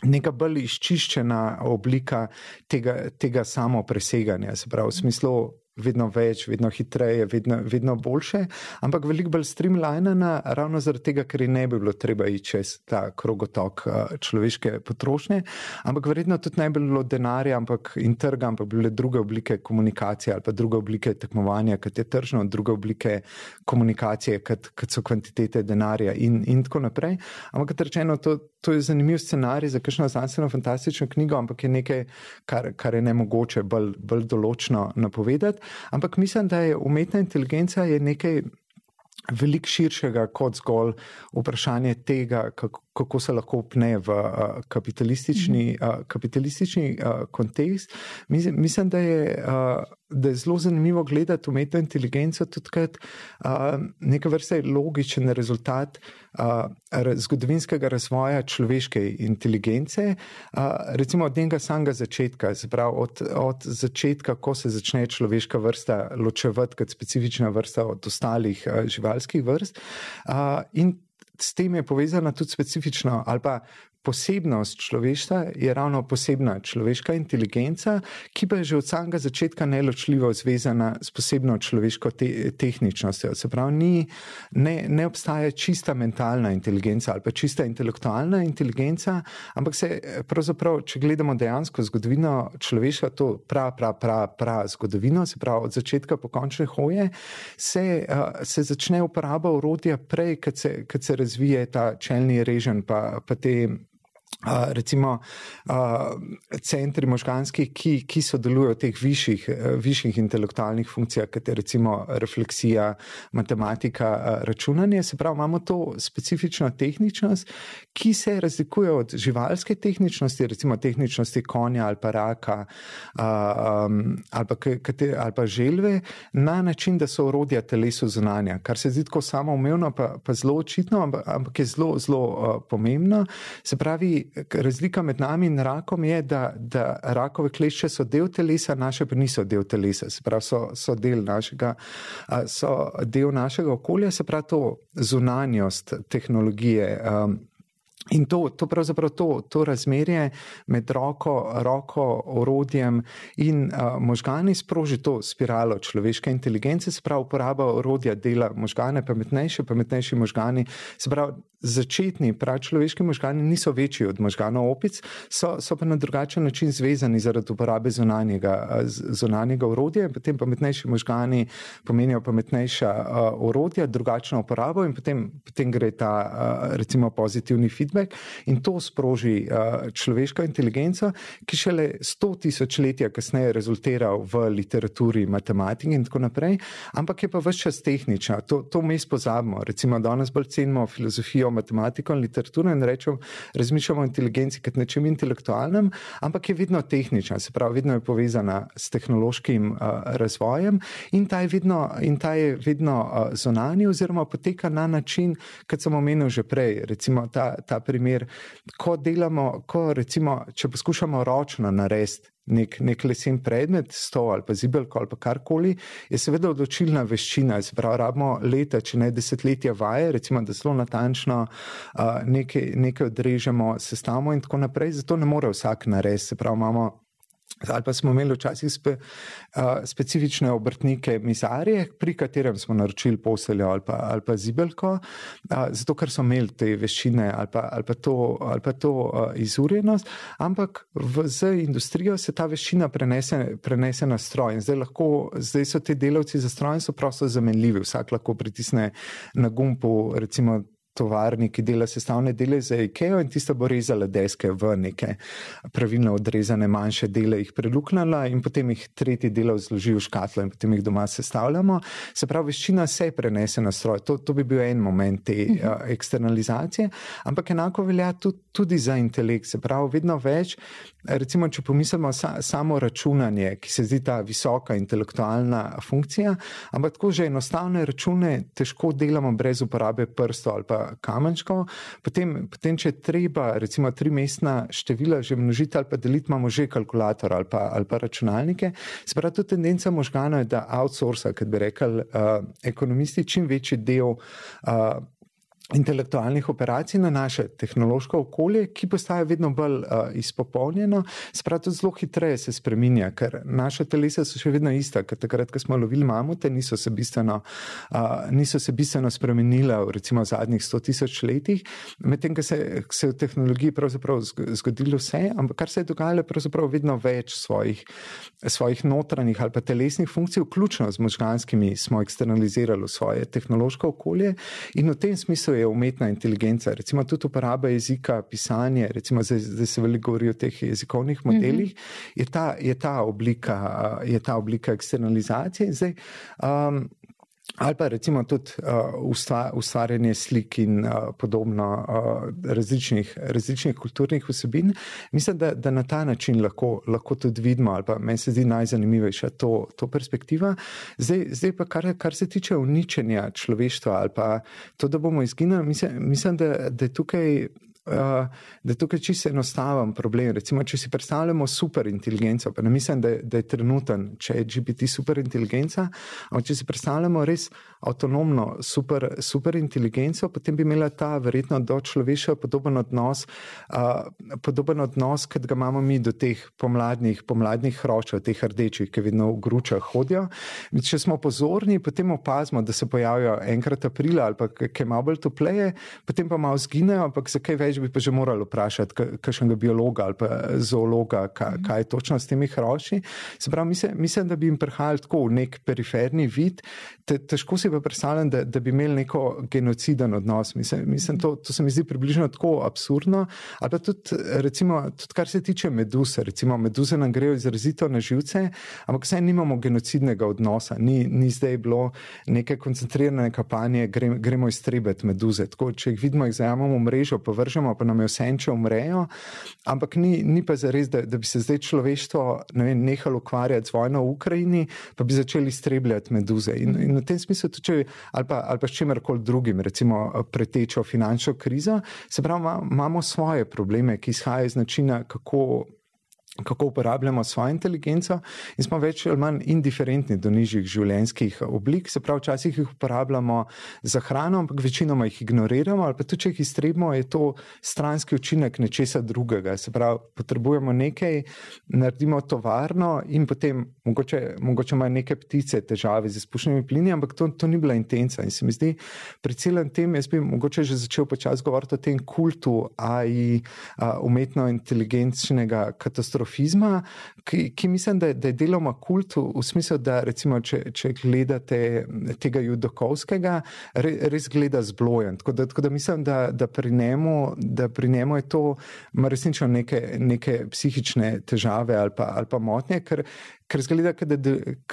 Neka bolj izčiščena oblika tega, tega samo preseganja, se pravi, v smislu vedno več, vedno hitreje, vedno, vedno boljše, ampak veliko bolj streamlinena, ravno zaradi tega, ker ne bi bilo treba iti čez ta krogotok eh, človeške potrošnje, ampak verjetno tudi ne bi bilo denarja ampak, in trga, ampak bi bile druge oblike komunikacije ali pa druge oblike tekmovanja, kot je tržno, druge oblike komunikacije, kot, kot so kvantitete denarja in, in tako naprej. Ampak, kot rečeno, to, to je zanimiv scenarij za kakšno znanstveno fantastično knjigo, ampak je nekaj, kar, kar je ne mogoče bolj, bolj določno napovedati. Ampak mislim, da je umetna inteligenca je nekaj veliko širšega kot zgolj vprašanje tega, kako, kako se lahko upne v uh, kapitalistični, uh, kapitalistični uh, kontekst. Mislim, mislim da, je, uh, da je zelo zanimivo gledati umetno inteligenco tudi kot uh, neka vrsta logičen rezultat uh, zgodovinskega razvoja človeške inteligence, uh, recimo od njega samega začetka, pravi, od, od začetka, ko se začne človeška vrsta ločevati kot specifična vrsta od ostalih uh, živalskih vrst. Uh, s tem je povezana tudi specifična ali pa posebnost človeštva je ravno posebna človeška inteligenca, ki pa je že od samega začetka neločljivo zvezana s posebno človeško te tehničnostjo. Se pravi, ni, ne, ne obstaja čista mentalna inteligenca ali pa čista intelektualna inteligenca, ampak se pravzaprav, če gledamo dejansko zgodovino človeštva, to prav, prav, prav, prav zgodovino, se pravi od začetka po končne hoje, se, se začne uporaba urodja prej, kad se, kad se razvije ta čelni režen pa, pa te Uh, recimo, uh, centri možganskih, ki, ki sodelujo v teh višjih, višjih intelektualnih funkcijah, kot je recimo refleksija, matematika, uh, računanje. Se pravi, imamo to specifično tehničnost, ki se razlikuje od živalske tehničnosti, recimo tehničnosti konja ali pa raka uh, um, ali, pa kate, ali pa želve, na način, da so orodja telesu zunanja, kar se zdi tako samoumevno, pa, pa zelo očitno, ampak je zelo, zelo uh, pomembno. Se pravi, razlika med nami in rakom je, da, da rakove klešče so del telesa, naše pa niso del telesa, se pravi, so, so, del, našega, so del našega okolja, se pravi, to zunanjost tehnologije. Um, In to, to pravzaprav to, to razmerje med roko, roko orodjem in uh, možgani sproži to spiralo človeške inteligence, se pravi, uporaba orodja dela možgane, pametnejše, pametnejši možgani. Se pravi, začetni prav človeški možgani niso večji od možganov opic, so, so pa na drugačen način zvezani zaradi uporabe zunanjega, zunanjega orodja, potem pametnejši možgani pomenijo pametnejša uh, orodja, drugačno uporabo in potem, potem gre ta uh, recimo pozitivni feedback in to sproži uh, človeška inteligenca, ki šele sto tisočletja kasneje rezultira v literaturi, matematiki in tako naprej, ampak je pa vse čas tehnična. To, to mi spozabimo. Recimo, danes bolj cenimo filozofijo, matematiko in literaturo in rečemo, razmišljamo o inteligenci kot nečem intelektualnem, ampak je vedno tehnična, se pravi, vedno je povezana s tehnološkim uh, razvojem in ta je vedno, in ta je vedno uh, zonani oziroma poteka na način, kot sem omenil že prej. Recimo, ta, ta primer, ko delamo, ko recimo, če poskušamo ročno narediti nek, nek lesen predmet, stol ali pa zibelko ali pa karkoli, je seveda odločilna veščina. Pravi, rabimo leta, če ne desetletja vaje, recimo, da zelo natančno uh, nekaj, nekaj odrežemo, sestavimo in tako naprej. Zato ne more vsak narediti. Se pravi, imamo Ali pa smo imeli včasih spe, uh, specifične obrtnike, mizarje, pri katerem smo naročili posteljo ali pa, ali pa zibelko, uh, zato ker so imeli te veščine ali pa, ali pa to, ali pa to uh, izurjenost, ampak v, z industrijo se ta veščina prenese, prenese na stroj. Zdaj, lahko, zdaj so ti delavci za stroj in prosto zamenljivi. Vsak lahko pritisne na gumbu, recimo tovarni, ki dela sestavne dele za IKEA in tista bo rezala deske v neke pravilno odrezane manjše dele, jih preluknila in potem jih tretji del zloži v škatlo in potem jih doma sestavljamo. Se pravi, veščina se prenese na stroj. To, to bi bil en moment te uh, eksternalizacije, ampak enako velja tudi, tudi za intelekt. Se pravi, vedno več, recimo, če pomislimo sa, samo računanje, ki se zdi ta visoka intelektualna funkcija, ampak tako že enostavne račune težko delamo brez uporabe prstov ali pa kamenčkov, potem, potem če treba, recimo, tri mestna števila že množiti ali pa deliti, imamo že kalkulator ali pa, ali pa računalnike. Sprav, to tendenca možganov je, da outsourca, kot bi rekli uh, ekonomisti, čim večji del. Uh, intelektualnih operacij na naše tehnološko okolje, ki postaje vedno bolj uh, izpopolnjeno, spravo zelo hitreje se spreminja, ker naše telesa so še vedno ista, ker takrat, ko smo lovili mamute, niso se bistveno, uh, niso se bistveno spremenila v recimo zadnjih sto tisoč letih, medtem, ko se, se v tehnologiji pravzaprav zgodilo vse, ampak kar se je dogajalo, pravzaprav vedno več svojih, svojih notranjih ali pa telesnih funkcij, vključno z možganskimi, smo eksternalizirali v svoje tehnološko okolje in v tem smislu je je umetna inteligenca, recimo tudi uporaba jezika, pisanje, recimo zdaj, zdaj se veliko govori o teh jezikovnih mhm. modelih, mm -hmm. je, ta, je, ta oblika, je ta oblika eksternalizacije. Zdaj, um, Ali pa recimo tudi uh, ustvarjanje slik in uh, podobno uh, različnih, različnih kulturnih vsebin. Mislim, da, da na ta način lahko, lahko tudi vidimo, ali pa meni se zdi najzanimivejša to, to perspektiva. Zdaj, zdaj pa, kar, kar se tiče uničenja človeštva ali pa to, da bomo izginili, mislim, mislim da, da je tukaj uh, da je tukaj čisto enostaven problem. Recimo, če si predstavljamo superinteligenco, pa ne mislim, da, da je trenuten, če je GPT superinteligenca, ampak če si predstavljamo res avtonomno super, superinteligenco, potem bi imela ta verjetno do človeštva podoben odnos, uh, podoben odnos, kot ga imamo mi do teh pomladnih, pomladnih hročev, teh rdečih, ki vedno v gručah hodijo. Če smo pozorni, potem opazimo, da se pojavijo enkrat aprila ali pa kaj malo bolj topleje, potem pa malo zginejo, ampak zakaj več bi pa že morali vprašati kakšnega biologa ali pa zoologa, kaj, kaj je točno s temi hroči. Se pravi, mislim, mislim, da bi jim prihajali tako v nek periferni vid, te, težko si pa predstavljam, da, da bi imeli neko genociden odnos. Mislim, mislim to, to se mi zdi približno tako absurdno. Ali pa tudi, recimo, tudi kar se tiče meduse, recimo meduze nam grejo izrazito na živce, ampak vse nimamo genocidnega odnosa. Ni, ni zdaj bilo neke koncentrirane kampanje, grem, gremo iztrebeti meduze. Tako, če jih vidimo, jih zajamemo v mrežo, pa vržemo, pa nam je vse, če umrejo. Ampak ni, ni pa zares, da, da bi se zdaj človeštvo ne vem, nehalo ukvarjati z vojno v Ukrajini, pa bi začeli iztrebljati meduze. In, in v tem smislu če, ali, pa, ali pa s čimerkoli drugim, recimo pretečo finančno krizo, se pravi, imamo svoje probleme, ki izhajajo iz načina, kako kako uporabljamo svojo inteligenco, in smo več ali manj indiferentni do nižjih življenjskih oblik. Se pravi, včasih jih uporabljamo za hrano, ampak večinoma jih ignoriramo, ali pa tudi, če jih iztrebimo, je to stranski učinek nečesa drugega. Se pravi, potrebujemo nekaj, naredimo tovarno in potem mogoče, mogoče imajo neke ptice težave z izpušnimi plini, ampak to, to ni bila intenca. In se mi zdi, pri celem tem, jaz bi mogoče že začel počasi govoriti o tem kultu AI, umetno inteligenčnega katastrofa katastrofizma, ki, ki mislim, da, da je deloma kult v, v smislu, da recimo, če, če gledate tega judokovskega, re, res gleda zblojen. Tako da, tako da mislim, da, da, pri njemu, da pri njemu je to resnično neke, neke psihične težave ali pa, ali pa motnje, ker, ker zgleda,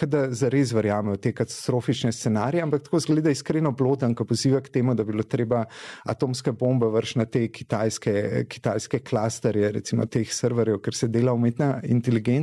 da zares verjame v te katastrofične scenarije, ampak tako zgleda iskreno bloden, ko poziva k temu, da bi bilo treba atomske bombe vršiti na te kitajske, kitajske klasterje, recimo teh serverjev, ker se dela umetna inteligenca.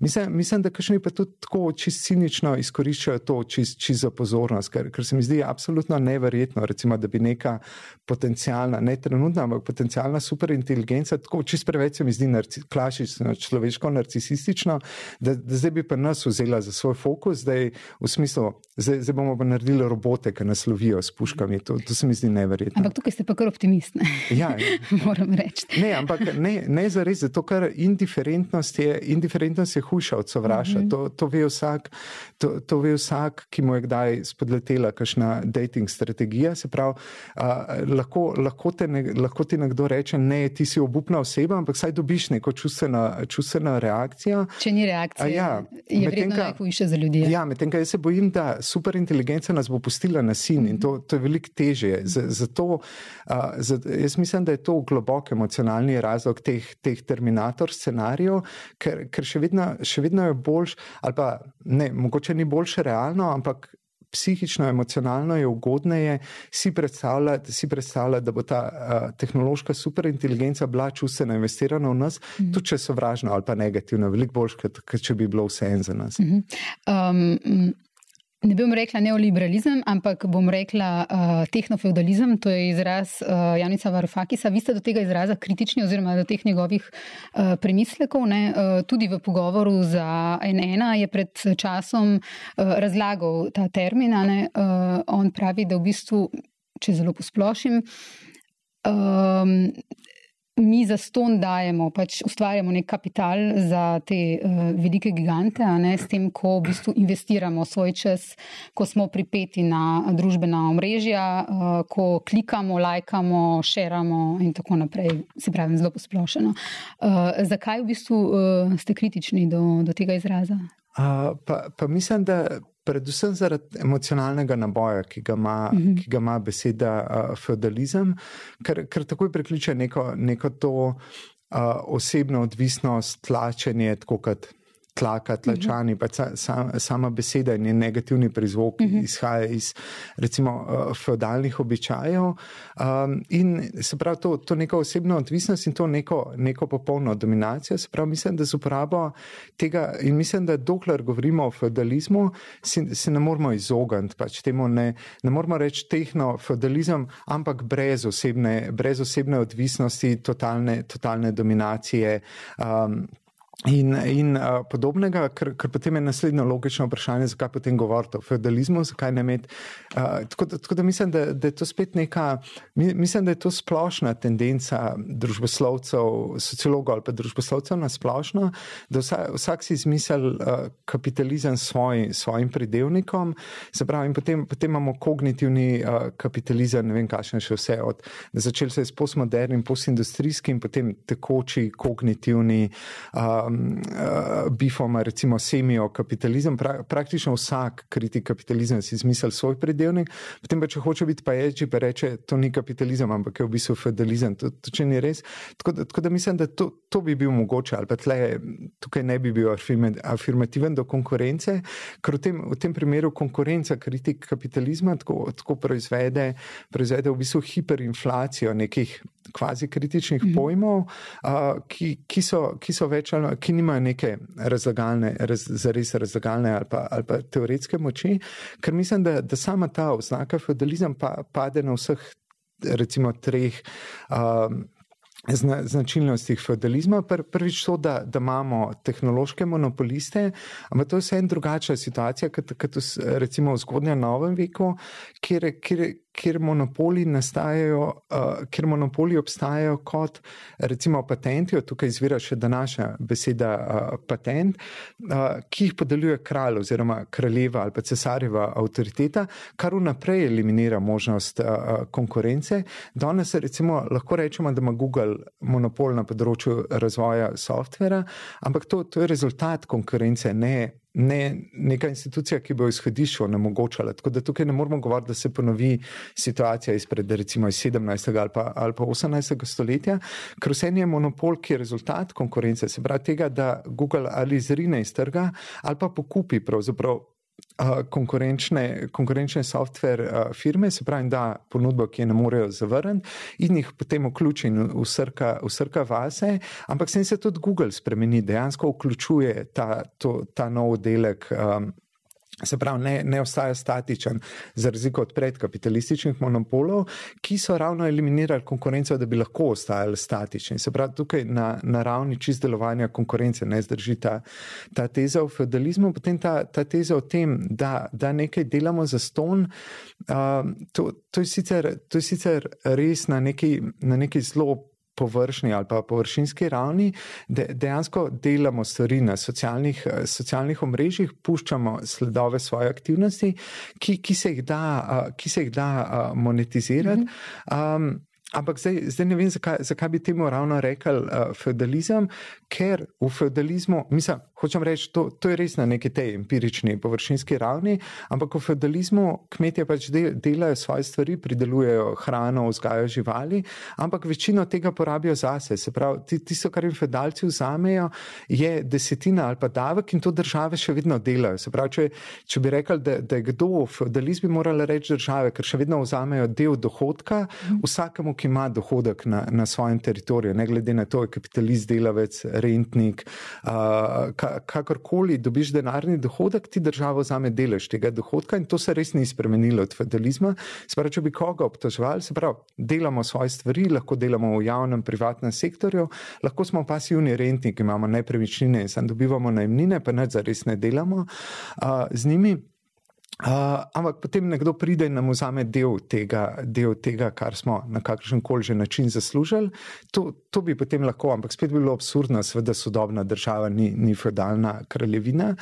Mislim, mislim da kakšni pa tudi tako čist cinično izkoriščajo to čist, čist za pozornost, ker, ker se mi zdi absolutno neverjetno, recimo, da bi neka potencijalna, ne trenutna, ampak potencijalna superinteligenca, tako čist preveč se mi zdi narci, klasično človeško narcisistično, da, da zdaj bi pa nas vzela za svoj fokus, zdaj v smislu, zdaj, zdaj bomo pa naredili robote, ki nas lovijo s puškami. To, to se mi zdi neverjetno. Ampak tukaj ste pa kar optimist. Ne? Ja, ja. [LAUGHS] moram reči. Ne, ampak ne, ne za res, zato ker indiferentnost je, indiferentnost je hujša od sovraša. Mm -hmm. to, to, ve vsak, to, to ve vsak, ki mu je kdaj spodletela kakšna dating strategija. Se pravi, uh, lahko, lahko, te ne, lahko ti nekdo reče, ne, ti si obupna oseba, ampak saj dobiš neko čustveno, čustveno reakcijo. Če ni reakcije. Ja, je vredno najhujše za ljudi. Ja, medtem, jaz se bojim, da superinteligenca nas bo pustila na sin in to, to je veliko težje. Zato, uh, zato, jaz mislim, da je to globok emocionalni razlog teh, teh terminator scenarijev, ker, ker še, vedno, še vedno je boljš, ali pa ne, mogoče ni boljše realno, ampak psihično, emocionalno je ugodneje si predstavljati, si predstavljati da bo ta uh, tehnološka superinteligenca bila čustveno investirana v nas, mm -hmm. tudi če so vražna ali pa negativna, veliko bolj, kot če bi bilo vse en za nas. Mm -hmm. um, Ne bom rekla neoliberalizem, ampak bom rekla uh, tehnofeudalizem, to je izraz uh, Janica Varufakisa. Vi ste do tega izraza kritični oziroma do teh njegovih uh, premislekov. Uh, tudi v pogovoru za NN je pred časom uh, razlagal ta termin. Uh, on pravi, da v bistvu, če zelo posplošim, um, mi za ston dajemo, pač ustvarjamo nek kapital za te uh, velike gigante, ne, s tem, ko v bistvu investiramo svoj čas, ko smo pripeti na družbena omrežja, uh, ko klikamo, lajkamo, šeramo in tako naprej, se pravi, zelo posplošeno. Uh, zakaj v bistvu uh, ste kritični do, do tega izraza? Uh, pa, pa mislim, da predvsem zaradi emocionalnega naboja, ki ga ima, mhm. -huh. ki ga ima beseda uh, feudalizem, ker, ker takoj prekliče neko, neko to uh, osebno odvisnost, tlačenje, tako kot tlaka, tlačani, uh -huh. pa sa, sama beseda in negativni prizvok uh mhm. -huh. izhaja iz recimo uh, feudalnih običajev. Um, in se pravi, to, to neko osebno odvisnost in to neko, neko popolno dominacijo, se pravi, mislim, da z uporabo tega in mislim, da dokler govorimo o feudalizmu, si, se ne moramo izogniti, pač temu ne, ne moramo reči tehno feudalizem, ampak brez osebne, brez osebne odvisnosti, totalne, totalne dominacije. Um, In, in uh, podobnega, ker, ker potem je naslednje logično vprašanje, zakaj potem govoriti o feudalizmu, zakaj ne imeti. Uh, tako, tako da mislim, da, da je to spet neka, mislim, da je to splošna tendenca družboslovcev, sociologov ali pa družboslovcev na splošno, da vsa, vsak si izmisel uh, kapitalizem svoj, svojim pridevnikom, se pravi, in potem, potem imamo kognitivni uh, kapitalizem, ne vem, kakšne še vse, od začel se je s postmodernim, postindustrijskim, potem tekoči kognitivni. Uh, uh, bifoma, recimo semijo kapitalizem. Pra, praktično vsak kritik kapitalizma si izmisli svoj predelnik, potem pa če hoče biti pa edži, pa reče, to ni kapitalizem, ampak je v bistvu feudalizem. To, to če ni res. Tako da, tako da mislim, da to, to bi bil mogoče, ali pa tle, tukaj ne bi bil afirmativen do konkurence, ker v tem, v tem primeru konkurenca kritik kapitalizma tako, tako proizvede, proizvede v bistvu hiperinflacijo nekih kvazi kritičnih mm -hmm. pojmov, uh, ki, ki, so, ki so več ali ki nimajo neke razlagalne, raz, zares razlagalne ali pa, ali pa teoretske moči, ker mislim, da, da sama ta oznaka feudalizem pa pade na vseh, recimo, treh. Um, Zna, značilnostih feudalizma. Pr, prvič to, da, da imamo tehnološke monopoliste, ampak to je vse en drugačna situacija, kot, kot recimo v zgodnjem novem veku, kjer, kjer, kjer monopoli nastajajo, uh, kjer monopoli obstajajo kot recimo patenti, od tukaj izvira še današnja beseda uh, patent, uh, ki jih podeljuje kralj oziroma kraljeva ali pa cesarjeva avtoriteta, kar vnaprej eliminira možnost uh, konkurence. Danes recimo lahko rečemo, da ima Google monopol na področju razvoja softvera, ampak to, to je rezultat konkurence, ne ne neka institucija, ki bo izhodišče onemogočala. Tako da tukaj ne moramo govoriti, da se ponovi situacija izpred recimo iz 17. ali pa, ali pa 18. stoletja, ker vse je monopol, ki je rezultat konkurence, se pravi tega, da Google ali zrine iz trga ali pa pokupi pravzaprav konkurenčne, konkurenčne software uh, firme, se pravi, da ponudbo, ki je ne morejo zavrniti in jih potem vključi in usrka, usrka vase, ampak sem se tudi Google spremeni, dejansko vključuje ta, to, ta nov delek. Um, Se pravi, ne, ne ostaja statičen, za razliko od predkapitalističnih monopolov, ki so ravno eliminirali konkurenco, da bi lahko ostajali statični. Se pravi, tukaj na, na ravni čist delovanja konkurence ne zdrži ta, ta teza o feudalizmu, potem ta, ta teza o tem, da, da nekaj delamo za ston. Uh, to, to, je sicer, to je sicer res na neki, na neki zelo površni ali pa površinski ravni, de, dejansko delamo stvari na socialnih, socialnih omrežjih, puščamo sledove svoje aktivnosti, ki, ki, se, jih da, ki se jih da monetizirati. Um, Ampak zdaj, zdaj ne vem, zakaj, zakaj bi temu ravno rekel uh, feudalizem, ker v feudalizmu, mislim, hočem reči, to, to je res na neki tej empirični, površinski ravni, ampak v feudalizmu kmetje pač del, delajo svoje stvari, pridelujejo hrano, vzgajajo živali, ampak večino tega porabijo zase. Se pravi, tisto, kar jim feudalci vzamejo, je desetina ali pa davek in to države še vedno delajo. Se pravi, če, če bi rekli, da, da je kdo, feudalizmi morali reči države, ker še vedno vzamejo del dohodka vsakemu, ki ima dohodek na, na svojem teritoriju, ne glede na to, je kapitalist, delavec, rentnik, uh, kakorkoli dobiš denarni dohodek, ti država vzame delež tega dohodka in to se res ni spremenilo od feudalizma. Sprav, če bi koga obtoževali, se pravi, delamo svoje stvari, lahko delamo v javnem, privatnem sektorju, lahko smo pasivni rentniki, imamo nepremičnine in sam dobivamo najmnine, pa ne za res ne delamo uh, z njimi. Uh, ampak potem nekdo pride in nam vzame del tega, del tega, kar smo na kakršen koli že način zaslužili. To, to bi potem lahko, ampak spet bi bilo absurdno, seveda sodobna država ni, ni feudalna kraljevina.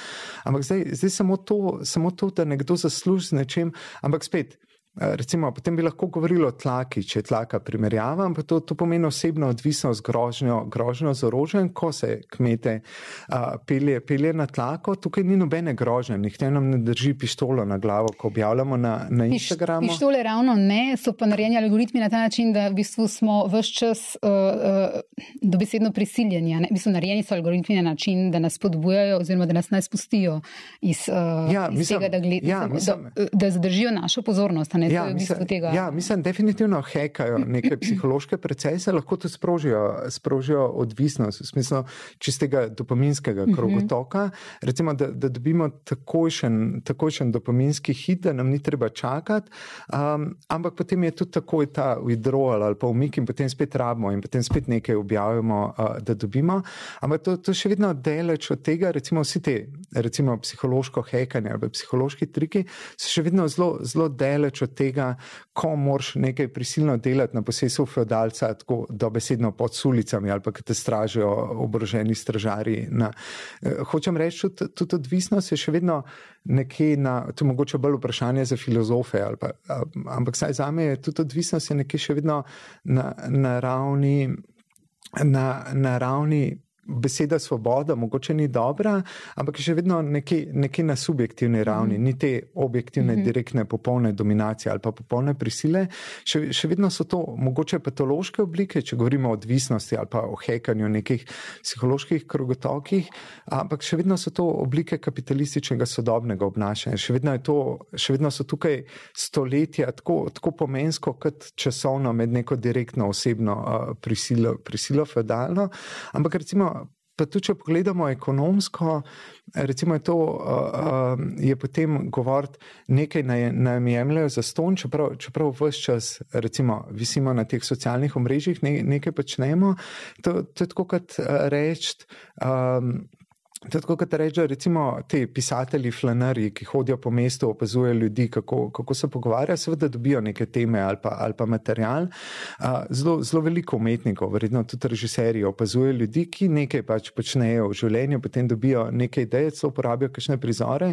Ampak zdaj, zdaj samo, to, samo to, da nekdo zasluži z nečem, ampak spet. Eh, recimo, potem bi lahko govorili o tlaki, če je tlaka primerjava, ampak to, to pomeni osebno odvisnost grožnjo, grožnjo z orožjem, ko se kmete uh, pelje, pelje na tlako. Tukaj ni nobene grožnje, nihče nam ne drži pištolo na glavo, ko objavljamo na, na Instagramu. Piš, pištole ravno ne, so pa narejeni algoritmi na ta način, da v bistvu smo vse čas uh, uh, dobesedno prisiljeni. V bistvu narejeni so algoritmi na način, da nas podbujajo oziroma da nas naj spustijo iz, uh, ja, iz mislim, tega, da, gled, ja, mislim, da, da zadržijo našo pozornost. Ne, ja, mislim, ja, mislim, definitivno hekajo neke psihološke procese, lahko to sprožijo, sprožijo odvisnost v smislu čistega dopaminskega mhm. krogotoka. Recimo, da, da dobimo takojšen, takojšen dopaminski hit, da nam ni treba čakati, um, ampak potem je tudi takoj ta withdrawal ali pa umik in potem spet rabimo in potem spet nekaj objavimo, uh, da dobimo. Ampak to, to še vedno deleč od tega, recimo vsi te recimo, psihološko hekanje ali psihološki triki, so še vedno zelo, zelo deleč od tega, ko moraš nekaj prisilno delati na posesu feudalca, tako dobesedno pod ulicami ali pa ki te stražijo oboroženi stražari. Na, eh, hočem reči, tudi, tudi odvisnost je še vedno nekje na, to je mogoče bolj vprašanje za filozofe, pa, ampak saj za me je tudi odvisnost je nekje še vedno na, na ravni. Na, na ravni beseda svoboda mogoče ni dobra, ampak je še vedno nekje na subjektivni ravni, mm. ni te objektivne, mm -hmm. direktne, popolne dominacije ali pa popolne prisile. Še, še vedno so to mogoče patološke oblike, če govorimo o odvisnosti ali pa o hekanju nekih psiholoških krogotokih, ampak še vedno so to oblike kapitalističnega sodobnega obnašanja. Še vedno, to, še vedno so tukaj stoletja tako, tako pomensko kot časovno med neko direktno osebno uh, prisilo, prisilo feudalno. Ampak recimo Pa tudi, če pogledamo ekonomsko, recimo je to, uh, je potem govoriti, nekaj nam jemljajo za ston, čeprav, čeprav vse čas, recimo, visimo na teh socialnih omrežjih, ne, nekaj počnemo. To, to je tako, kot reči. Um, Tako kot rečejo, recimo, ti pisatelji, flanari, ki hodijo po mestu, opazujejo ljudi, kako, kako se pogovarjajo, seveda dobijo neke teme ali pa, ali pa material. Zelo, zelo veliko umetnikov, verjetno tudi režiserji, opazujejo ljudi, ki nekaj pač počnejo v življenju, potem dobijo nekaj idej, so uporabijo kakšne prizore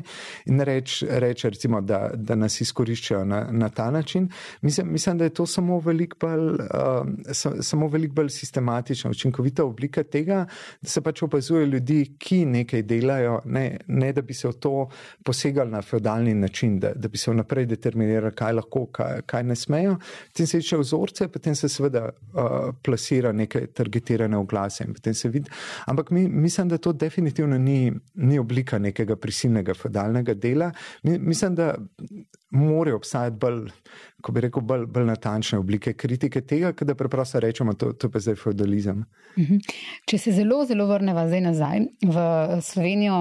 in reče, reč, recimo, da, da nas izkoriščajo na, na ta način. Mislim, mislim, da je to samo veliko bolj, uh, samo velik bolj sistematična, učinkovita oblika tega, da se pač opazujejo ljudi, ki nekaj delajo, ne, ne da bi se v to posegali na feudalni način, da, da bi se vnaprej determinirali, kaj lahko, kaj, kaj ne smejo. Potem se išče vzorce, potem se seveda uh, plasira neke targetirane oglase in potem se vidi. Ampak mi, mislim, da to definitivno ni, ni oblika nekega prisilnega feudalnega dela. Mi, mislim, da morajo obstajati bolj, ko bi rekel, bolj, bolj natančne oblike kritike tega, da preprosto rečemo, to, to pa zdaj feudalizem. Mhm. Če se zelo, zelo vrnemo zdaj nazaj v Slovenijo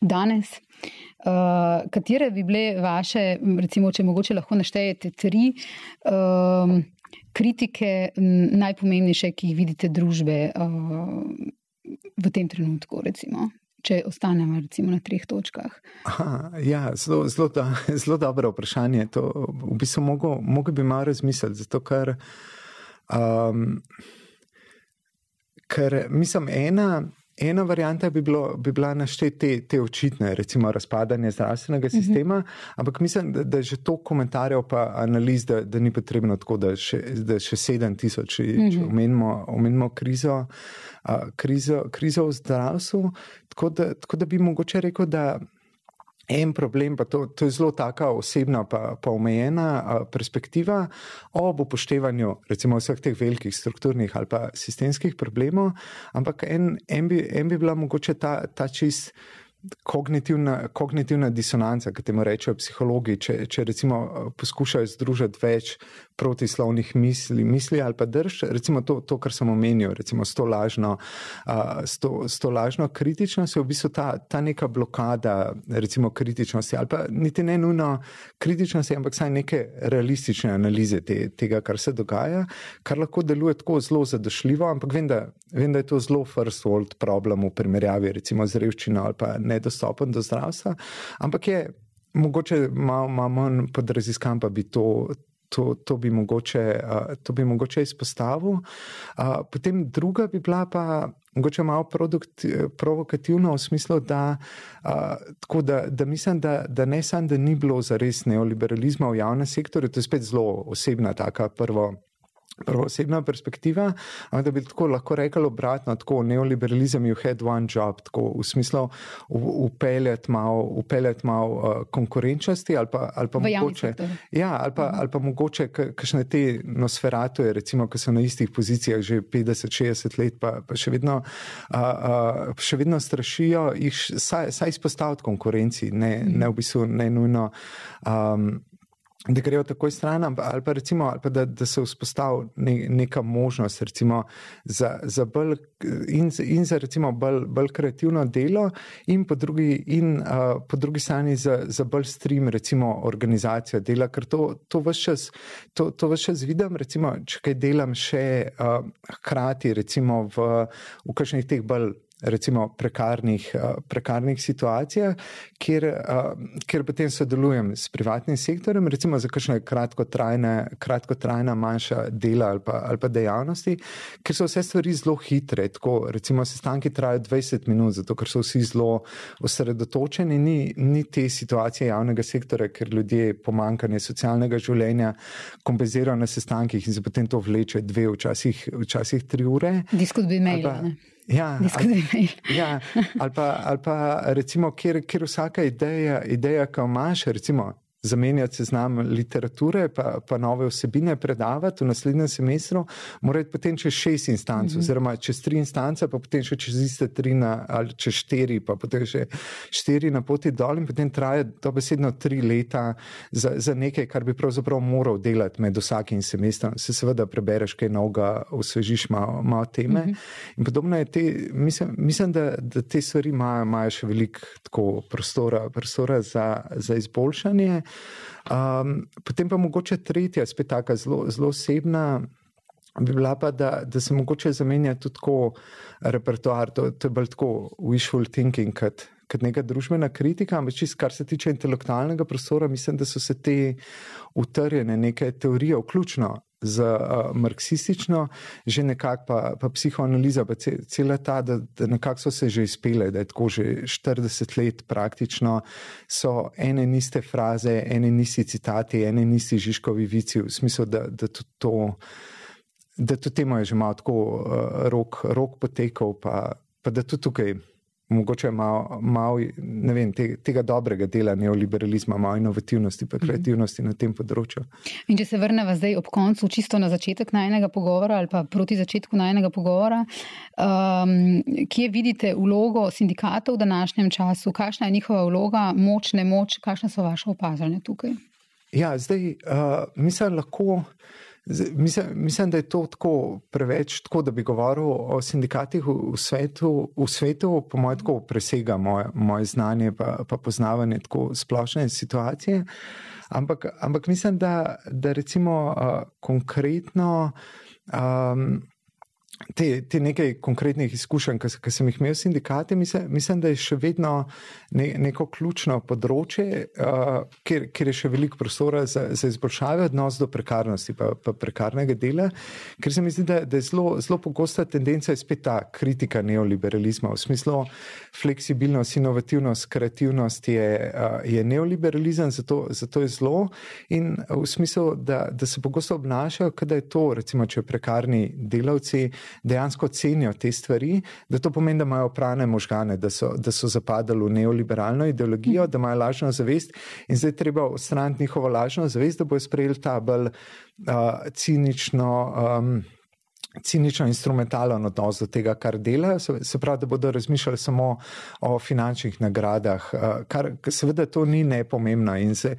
danes. Uh, katere bi bile vaše, recimo, če mogoče lahko naštejete tri uh, kritike, najpomembnejše, ki jih vidite družbe uh, v tem trenutku? Recimo? Če ostanemo recimo, na treh točkah? Aha, ja, zelo, zelo, da, [LAUGHS] zelo dobro vprašanje. To, v bistvu mogo, mogo bi malo razmisliti, zato ker, um, ker mislim, ena. Ena varianta bi, bilo, bi bila našteti te, te očitne, recimo razpadanje zdravstvenega mhm. sistema, uh -huh. ampak mislim, da, da je že to komentarjev pa analiz, da, da ni potrebno tako, da še, da še 7000, če uh -huh. omenimo, omenimo krizo, uh, krizo, krizo v zdravstvu. Tako da, tako da bi mogoče rekel, da. En problem, pa to, to je zelo taka osebna, pa, pa omejena perspektiva ob upoštevanju recimo vseh teh velikih strukturnih ali pa sistemskih problemov, ampak en, en, bi, en bi bila mogoče ta, ta čist kognitivna, kognitivna disonanca, ki temu rečejo psihologi, če, če recimo poskušajo združiti več protislovnih misli, misli ali pa drž, recimo to, to, kar sem omenil, recimo s to lažno, uh, s to, s to lažno kritičnostjo, v bistvu ta, ta neka blokada, recimo kritičnosti ali pa niti ne nujno kritičnosti, ampak saj neke realistične analize te, tega, kar se dogaja, kar lahko deluje tako zelo zadošljivo, ampak vem, da, vem, da je to zelo first world problem v primerjavi recimo z revščino ali pa nedostopen do zdravstva, ampak je mogoče malo mal manj pod raziskam, pa bi to. To, to, bi mogoče, to bi mogoče izpostavil. Potem druga bi bila pa mogoče malo provokativna v smislu, da, da, da mislim, da, da ne samo, da ni bilo zares neoliberalizma v javnem sektorju, to je spet zelo osebna taka prva osebna perspektiva, ampak da bi tako lahko rekel obratno, tako neoliberalizem je had one job, tako v smislu upeljati malo, upeljet malo uh, konkurenčnosti ali pa, ali pa mogoče, ja, ali pa, mhm. ali pa mogoče kakšne te nosferatuje, recimo, ki so na istih pozicijah že 50-60 let, pa, pa še, vedno, uh, uh, še vedno strašijo, jih saj, saj izpostaviti konkurenci, ne, ne v bistvu ne nujno. Um, da grejo takoj stran, ali pa, recimo, ali pa da, da se vzpostavi ne, neka možnost recimo, za, za bolj in, in za recimo bolj, bolj kreativno delo, in po drugi, in, uh, po drugi strani za, za bolj stream, recimo organizacijo dela, ker to, to vse čas, to, to vse čas vidim, recimo, če kaj delam še uh, hkrati, recimo v, v kakšnih teh bolj recimo prekarnih, eh, prekarnih situacijah, kjer, eh, kjer potem sodelujem s privatnim sektorjem, recimo za kakšne kratkotrajne, kratkotrajna manjša dela ali pa, ali pa dejavnosti, ker so vse stvari zelo hitre. Tako, recimo sestanki trajajo 20 minut, zato ker so vsi zelo osredotočeni, ni, ni te situacije javnega sektora, ker ljudje pomankanje socialnega življenja kompenzirajo na sestankih in se potem to vleče dve, včasih, včasih tri ure. Diskut bi imeli. Ja, ali, ja, ali, pa, ali pa recimo, kjer, kjer vsaka ideja, ideja ki jo imaš, recimo, zamenjati seznam literature, pa, pa nove vsebine predavati v naslednjem semestru, mora iti potem čez šest instanc, mm -hmm. oziroma čez tri instance, pa potem še čez iste tri, na, ali čez štiri, pa potem še štiri na poti dol, in potem traja dobesedno tri leta za, za nekaj, kar bi pravzaprav moral delati med vsakim semestrom. Se seveda prebereš kaj novega, osvežiš malo, malo teme. Mm -hmm. In podobno je te, mislim, mislim da, da te stvari imajo še veliko prostora, prostora za, za izboljšanje. Um, potem pa mogoče tretja, spet tako zelo osebna, bi bila pa, da, da se mogoče zamenja tudi tako repertoar, to, to je bolj tako wishful thinking, kot, kot neka družbena kritika, ampak čist, kar se tiče intelektualnega prostora, mislim, da so se te utrjene neke teorije, vključno z uh, marksistično, že nekako pa, pa psihoanaliza, pa cela ta, da, da nekako so se že izpele, da je tako že 40 let praktično, so ene iste fraze, ene nisi citati, ene nisi žiškovi vici, v smislu, da, da tudi to. Da tudi temu je že malo tako uh, rok, rok potekal, pa, pa da tudi tukaj mogoče malo, malo ne vem, te, tega dobrega dela neoliberalizma, malo inovativnosti, pa mhm. kreativnosti mm na tem področju. In če se vrnemo zdaj ob koncu, čisto na začetek najnega pogovora ali pa proti začetku najnega pogovora, um, kje vidite vlogo sindikatov v današnjem času, kakšna je njihova vloga, moč, ne moč, kakšne so vaše opazanje tukaj? Ja, zdaj uh, mislim, lahko. Mislim, mislim, da je to tako preveč, tako, da bi govoril o sindikatih v svetu. V svetu, po mojem, tako presega moje, moje znanje in pa poznavanje tako splošne situacije. Ampak, ampak mislim, da, da recimo uh, konkretno. Um, te, te nekaj konkretnih izkušenj, ki sem jih imel s sindikati, mislim, mislim, da je še vedno ne, neko ključno področje, uh, kjer, kjer je še veliko prostora za, za izboljšave odnos do prekarnosti, pa, pa prekarnega dela, ker se mi zdi, da, da je zelo, zelo pogosta tendenca spet ta kritika neoliberalizma. V smislu fleksibilnost, inovativnost, kreativnost je, uh, je neoliberalizem, zato, zato je zelo in v smislu, da, da se pogosto obnašajo, da je to, recimo, če prekarni delavci dejansko cenijo te stvari, da to pomeni, da imajo prane možgane, da so, da so zapadali v neoliberalno ideologijo, da imajo lažno zavest in zdaj treba odstraniti njihovo lažno zavest, da bojo sprejeli ta bolj uh, cinično. Um, cinično instrumentalen odnos do tega, kar delajo, se, se pravi, da bodo razmišljali samo o finančnih nagradah, eh, kar seveda to ni nepomembno in se,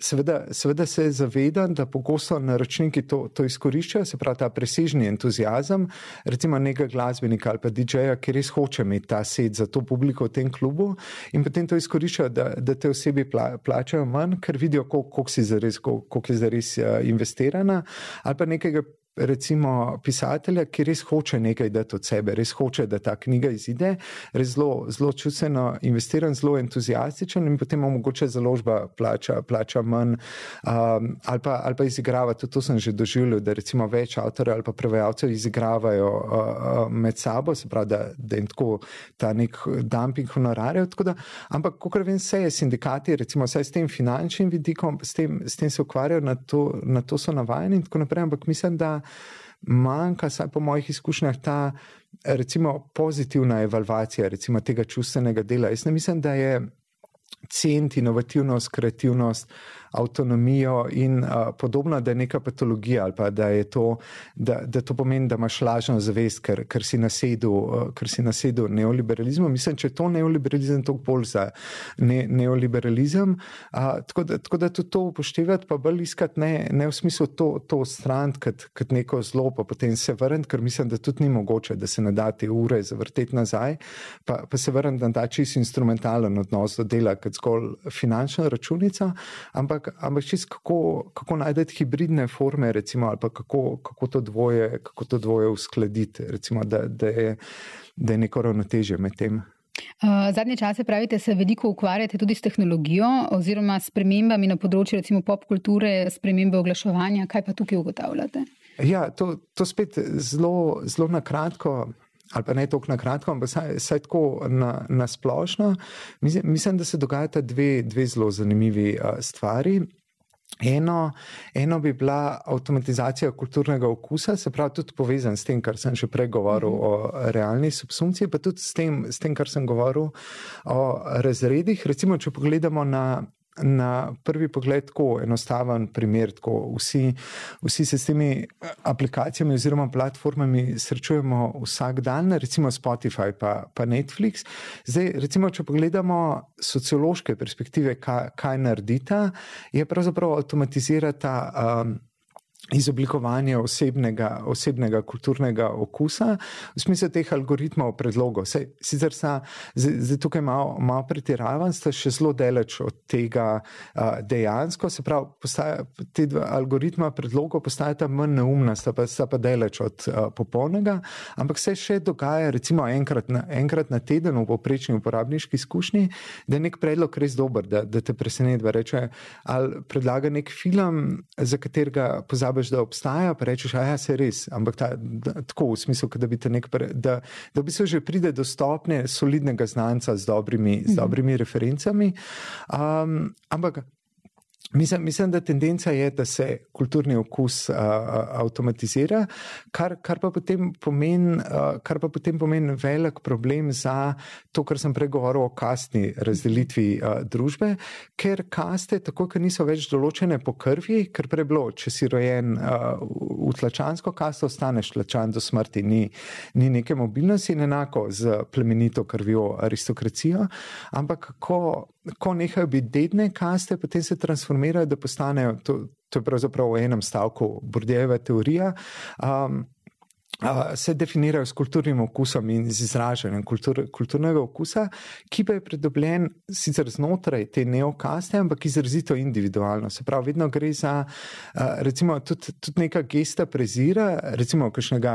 seveda, seveda se zavedam, da pogosto naročniki to, to izkoriščajo, se pravi ta presežni entuzijazem, recimo nekega glasbenika ali pa DJ-ja, ki res hoče imeti ta sed za to publiko v tem klubu in potem to izkoriščajo, da, da te osebi pla, plačajo manj, ker vidijo, koliko si zares, koliko je zares uh, investirana ali pa nekega recimo pisatelja, ki res hoče nekaj dati od sebe, res hoče, da ta knjiga izide, res zelo, zelo čustveno investiran, zelo entuzijastičen in potem omogoče založba plača, plača manj um, ali, pa, ali pa izigrava, tudi to sem že doživljal, da recimo več avtorjev ali pa prevajalcev izigravajo uh, uh, med sabo, se pravi, da, da jim tako ta nek dumping honorarjev, ampak kako vem, vse je sindikati, recimo vse s tem finančnim vidikom, s tem, s tem se ukvarjajo, na to, na to so navajeni in tako naprej, ampak mislim, da manjka, saj po mojih izkušnjah, ta recimo, pozitivna evalvacija recimo, tega čustvenega dela. Jaz ne mislim, da je cent, inovativnost, kreativnost, avtonomijo in uh, podobno, da je neka patologija ali pa da je to, da, da to pomeni, da imaš lažno zavest, ker, ker si nasedel, uh, ker si nasedel neoliberalizmu. Mislim, če je to neoliberalizem, to bolj za ne, neoliberalizem. Uh, tako, da, tako da tudi to upoštevati, pa bolj iskati ne, ne v smislu to, to stran, kot, kot neko zlo, pa potem se vrniti, ker mislim, da tudi ni mogoče, da se ne da te ure zavrteti nazaj, pa, pa se vrniti na ta čist instrumentalen odnos do dela, kot zgolj finančna računica, ampak ampak, ampak čist kako, kako najti hibridne forme, recimo, ali kako, kako, to dvoje, kako to dvoje uskladiti, recimo, da, da, je, da je neko ravnotežje med tem. Zadnje čase pravite, se veliko ukvarjate tudi s tehnologijo oziroma s premembami na področju recimo pop kulture, spremembe oglaševanja. Kaj pa tukaj ugotavljate? Ja, to, to spet zelo, zelo na kratko ali pa ne toliko na kratko, ampak saj, saj tako na, na splošno. Mislim, mislim, da se dogajata dve, dve zelo zanimivi uh, stvari. Eno, eno bi bila avtomatizacija kulturnega okusa, se pravi, tudi povezan s tem, kar sem že prej govoril mm -hmm. o realni subsumpciji, pa tudi s tem, s tem, kar sem govoril o razredih. Recimo, če pogledamo na na prvi pogled tako enostaven primer. Tako vsi, vsi se s temi eh, aplikacijami oziroma platformami srečujemo vsak dan, recimo Spotify pa, pa Netflix. Zdaj, recimo, če pogledamo sociološke perspektive, kaj, kaj naredita, je pravzaprav avtomatizirata. Um, izoblikovanje osebnega, osebnega kulturnega okusa, v smislu teh algoritmov, predlogov. Se, sicer sta zdaj tukaj malo, malo pretiravan, sta še zelo daleč od tega uh, dejansko, se pravi, postaja, te dva algoritma predlogov postajata manj neumna, sta pa, sta pa daleč od uh, popolnega, ampak se še dogaja, recimo enkrat na, enkrat na teden v poprečni uporabniški izkušnji, da je nek predlog res dober, da, da te preseneti, da reče, ali predlaga nek film, za katerega pozabi pozabiš, da obstaja, pa rečeš, da ja, je res. Ampak ta, da, tako v smislu, da bi te nek, da, da bi se že pride do stopnje solidnega znanca z dobrimi, z mhm. dobrimi referencami. Um, ampak Mislim, mislim, da tendenca je, da se kulturni okus uh, avtomatizira, kar, kar, pa pomeni, uh, kar pa potem pomeni velik problem za to, kar sem pregovoril o kastni razdelitvi uh, družbe, ker kaste, tako ker niso več določene po krvi, ker prej bilo, če si rojen uh, v tlačansko kasto, ostaneš tlačan do smrti, ni, ni neke mobilnosti in enako z plemenito krvjo aristokracijo, ampak ko ko nehajo biti dedne kaste, potem se transformirajo, da postanejo, to, to je pravzaprav v enem stavku, Bordejeva teorija. Um, se definirajo s kulturnim okusom in z izražanjem kultur, kulturnega okusa, ki pa je pridobljen sicer znotraj te neokaste, ampak izrazito individualno. Se pravi, vedno gre za recimo, tudi, tudi neka gesta prezira, recimo kakšnega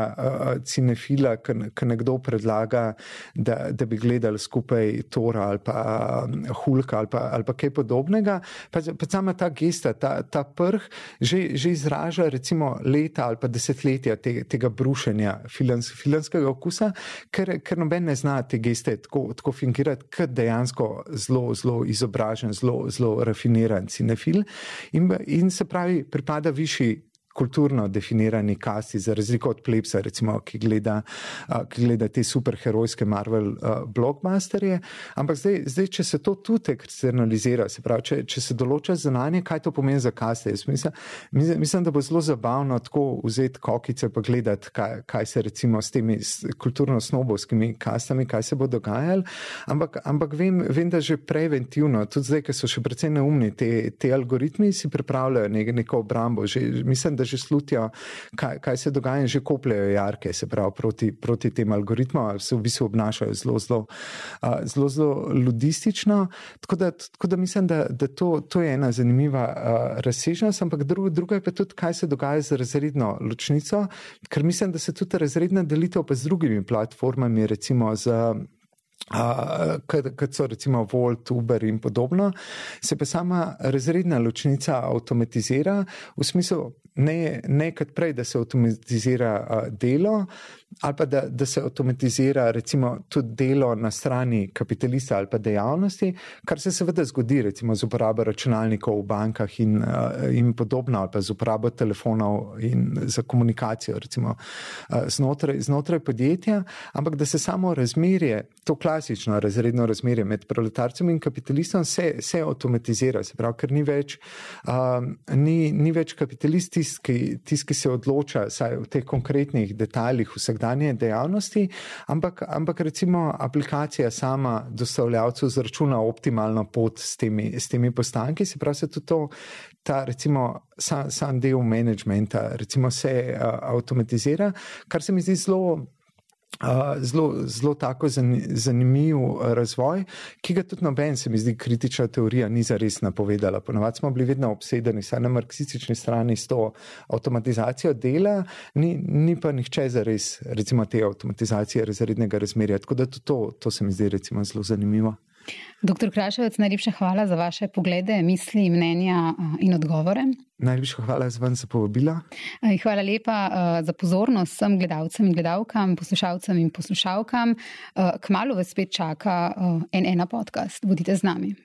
cinefila, ki nekdo predlaga, da, da bi gledali skupaj Tora ali pa Hulka ali pa, ali pa kaj podobnega. Pa, pa sama ta gesta, ta, ta prh že, že izraža recimo leta ali pa desetletja te, tega brušenja uživanja filans, filanskega okusa, ker, ker noben ne zna te geste tako, tako fingirati, kot dejansko zelo, zelo izobražen, zelo, zelo rafiniran cinefil. In, in se pravi, pripada višji kulturno definirani kasti, za razliko od Plepsa, recimo, ki, gleda, ki gleda te superherojske Marvel blockbusterje. Ampak zdaj, zdaj, če se to tudi eksternalizira, se pravi, če, če se določa znanje, kaj to pomeni za kaste. Mislim, mislim, da bo zelo zabavno tako vzeti kokice pa gledati, kaj, kaj se recimo s temi kulturno-snobovskimi kastami, kaj se bo dogajalo. Ampak, ampak vem, vem, da že preventivno, tudi zdaj, ker so še precej neumni, te, te algoritmi si pripravljajo nek, neko obrambo. Že, mislim, da že slutijo, kaj, kaj se dogaja, in že kopljajo jarke, se pravi, proti, proti tem algoritmom, se v bistvu obnašajo zelo, zelo, zelo, zelo ludistično. Tako da, tako da mislim, da, da to, to je ena zanimiva razsežnost, ampak druga, druga je pa tudi, kaj se dogaja z razredno ločnico, ker mislim, da se tudi razredna delitev pa z drugimi platformami, recimo z. Uh, kot so recimo Volt, Uber in podobno, se pa sama razredna ločnica avtomatizira v smislu, ne, ne kot prej, da se avtomatizira delo, ali pa da, da se avtomatizira recimo tudi delo na strani kapitalista ali pa dejavnosti, kar se seveda zgodi recimo z uporabo računalnikov v bankah in, in podobno, ali pa z uporabo telefonov in za komunikacijo recimo znotraj, znotraj podjetja, ampak da se samo razmerje, to klasično razredno razmerje med proletarcem in kapitalistom se, se avtomatizira, se pravi, ker ni več, uh, ni, ni več kapitalist tist, ki, tist, ki se odloča v teh konkretnih detaljih vseh vsakdanje dejavnosti, ampak, ampak recimo aplikacija sama dostavljavcu zračuna optimalno pot s temi, s temi postanki, se pravi, se tudi to, ta recimo sam, sam del managementa, recimo se uh, avtomatizira, kar se mi zdi zelo zelo, zelo tako zanimiv razvoj, ki ga tudi noben, se mi zdi, kritična teorija ni zares napovedala. Ponovadi smo bili vedno obsedeni, saj na marksistični strani s to avtomatizacijo dela, ni, ni pa nihče zares, recimo, te avtomatizacije razrednega razmerja. Tako da to, to se mi zdi, recimo, zelo zanimivo. Doktor Kraševec, najlepša hvala za vaše poglede, misli, mnenja in odgovore. Najlepša hvala za vam za povabilo. Hvala lepa za pozornost vsem gledalcem in gledalkam, poslušalcem in poslušalkam. Kmalo vas spet čaka en ena podcast. Bodite z nami.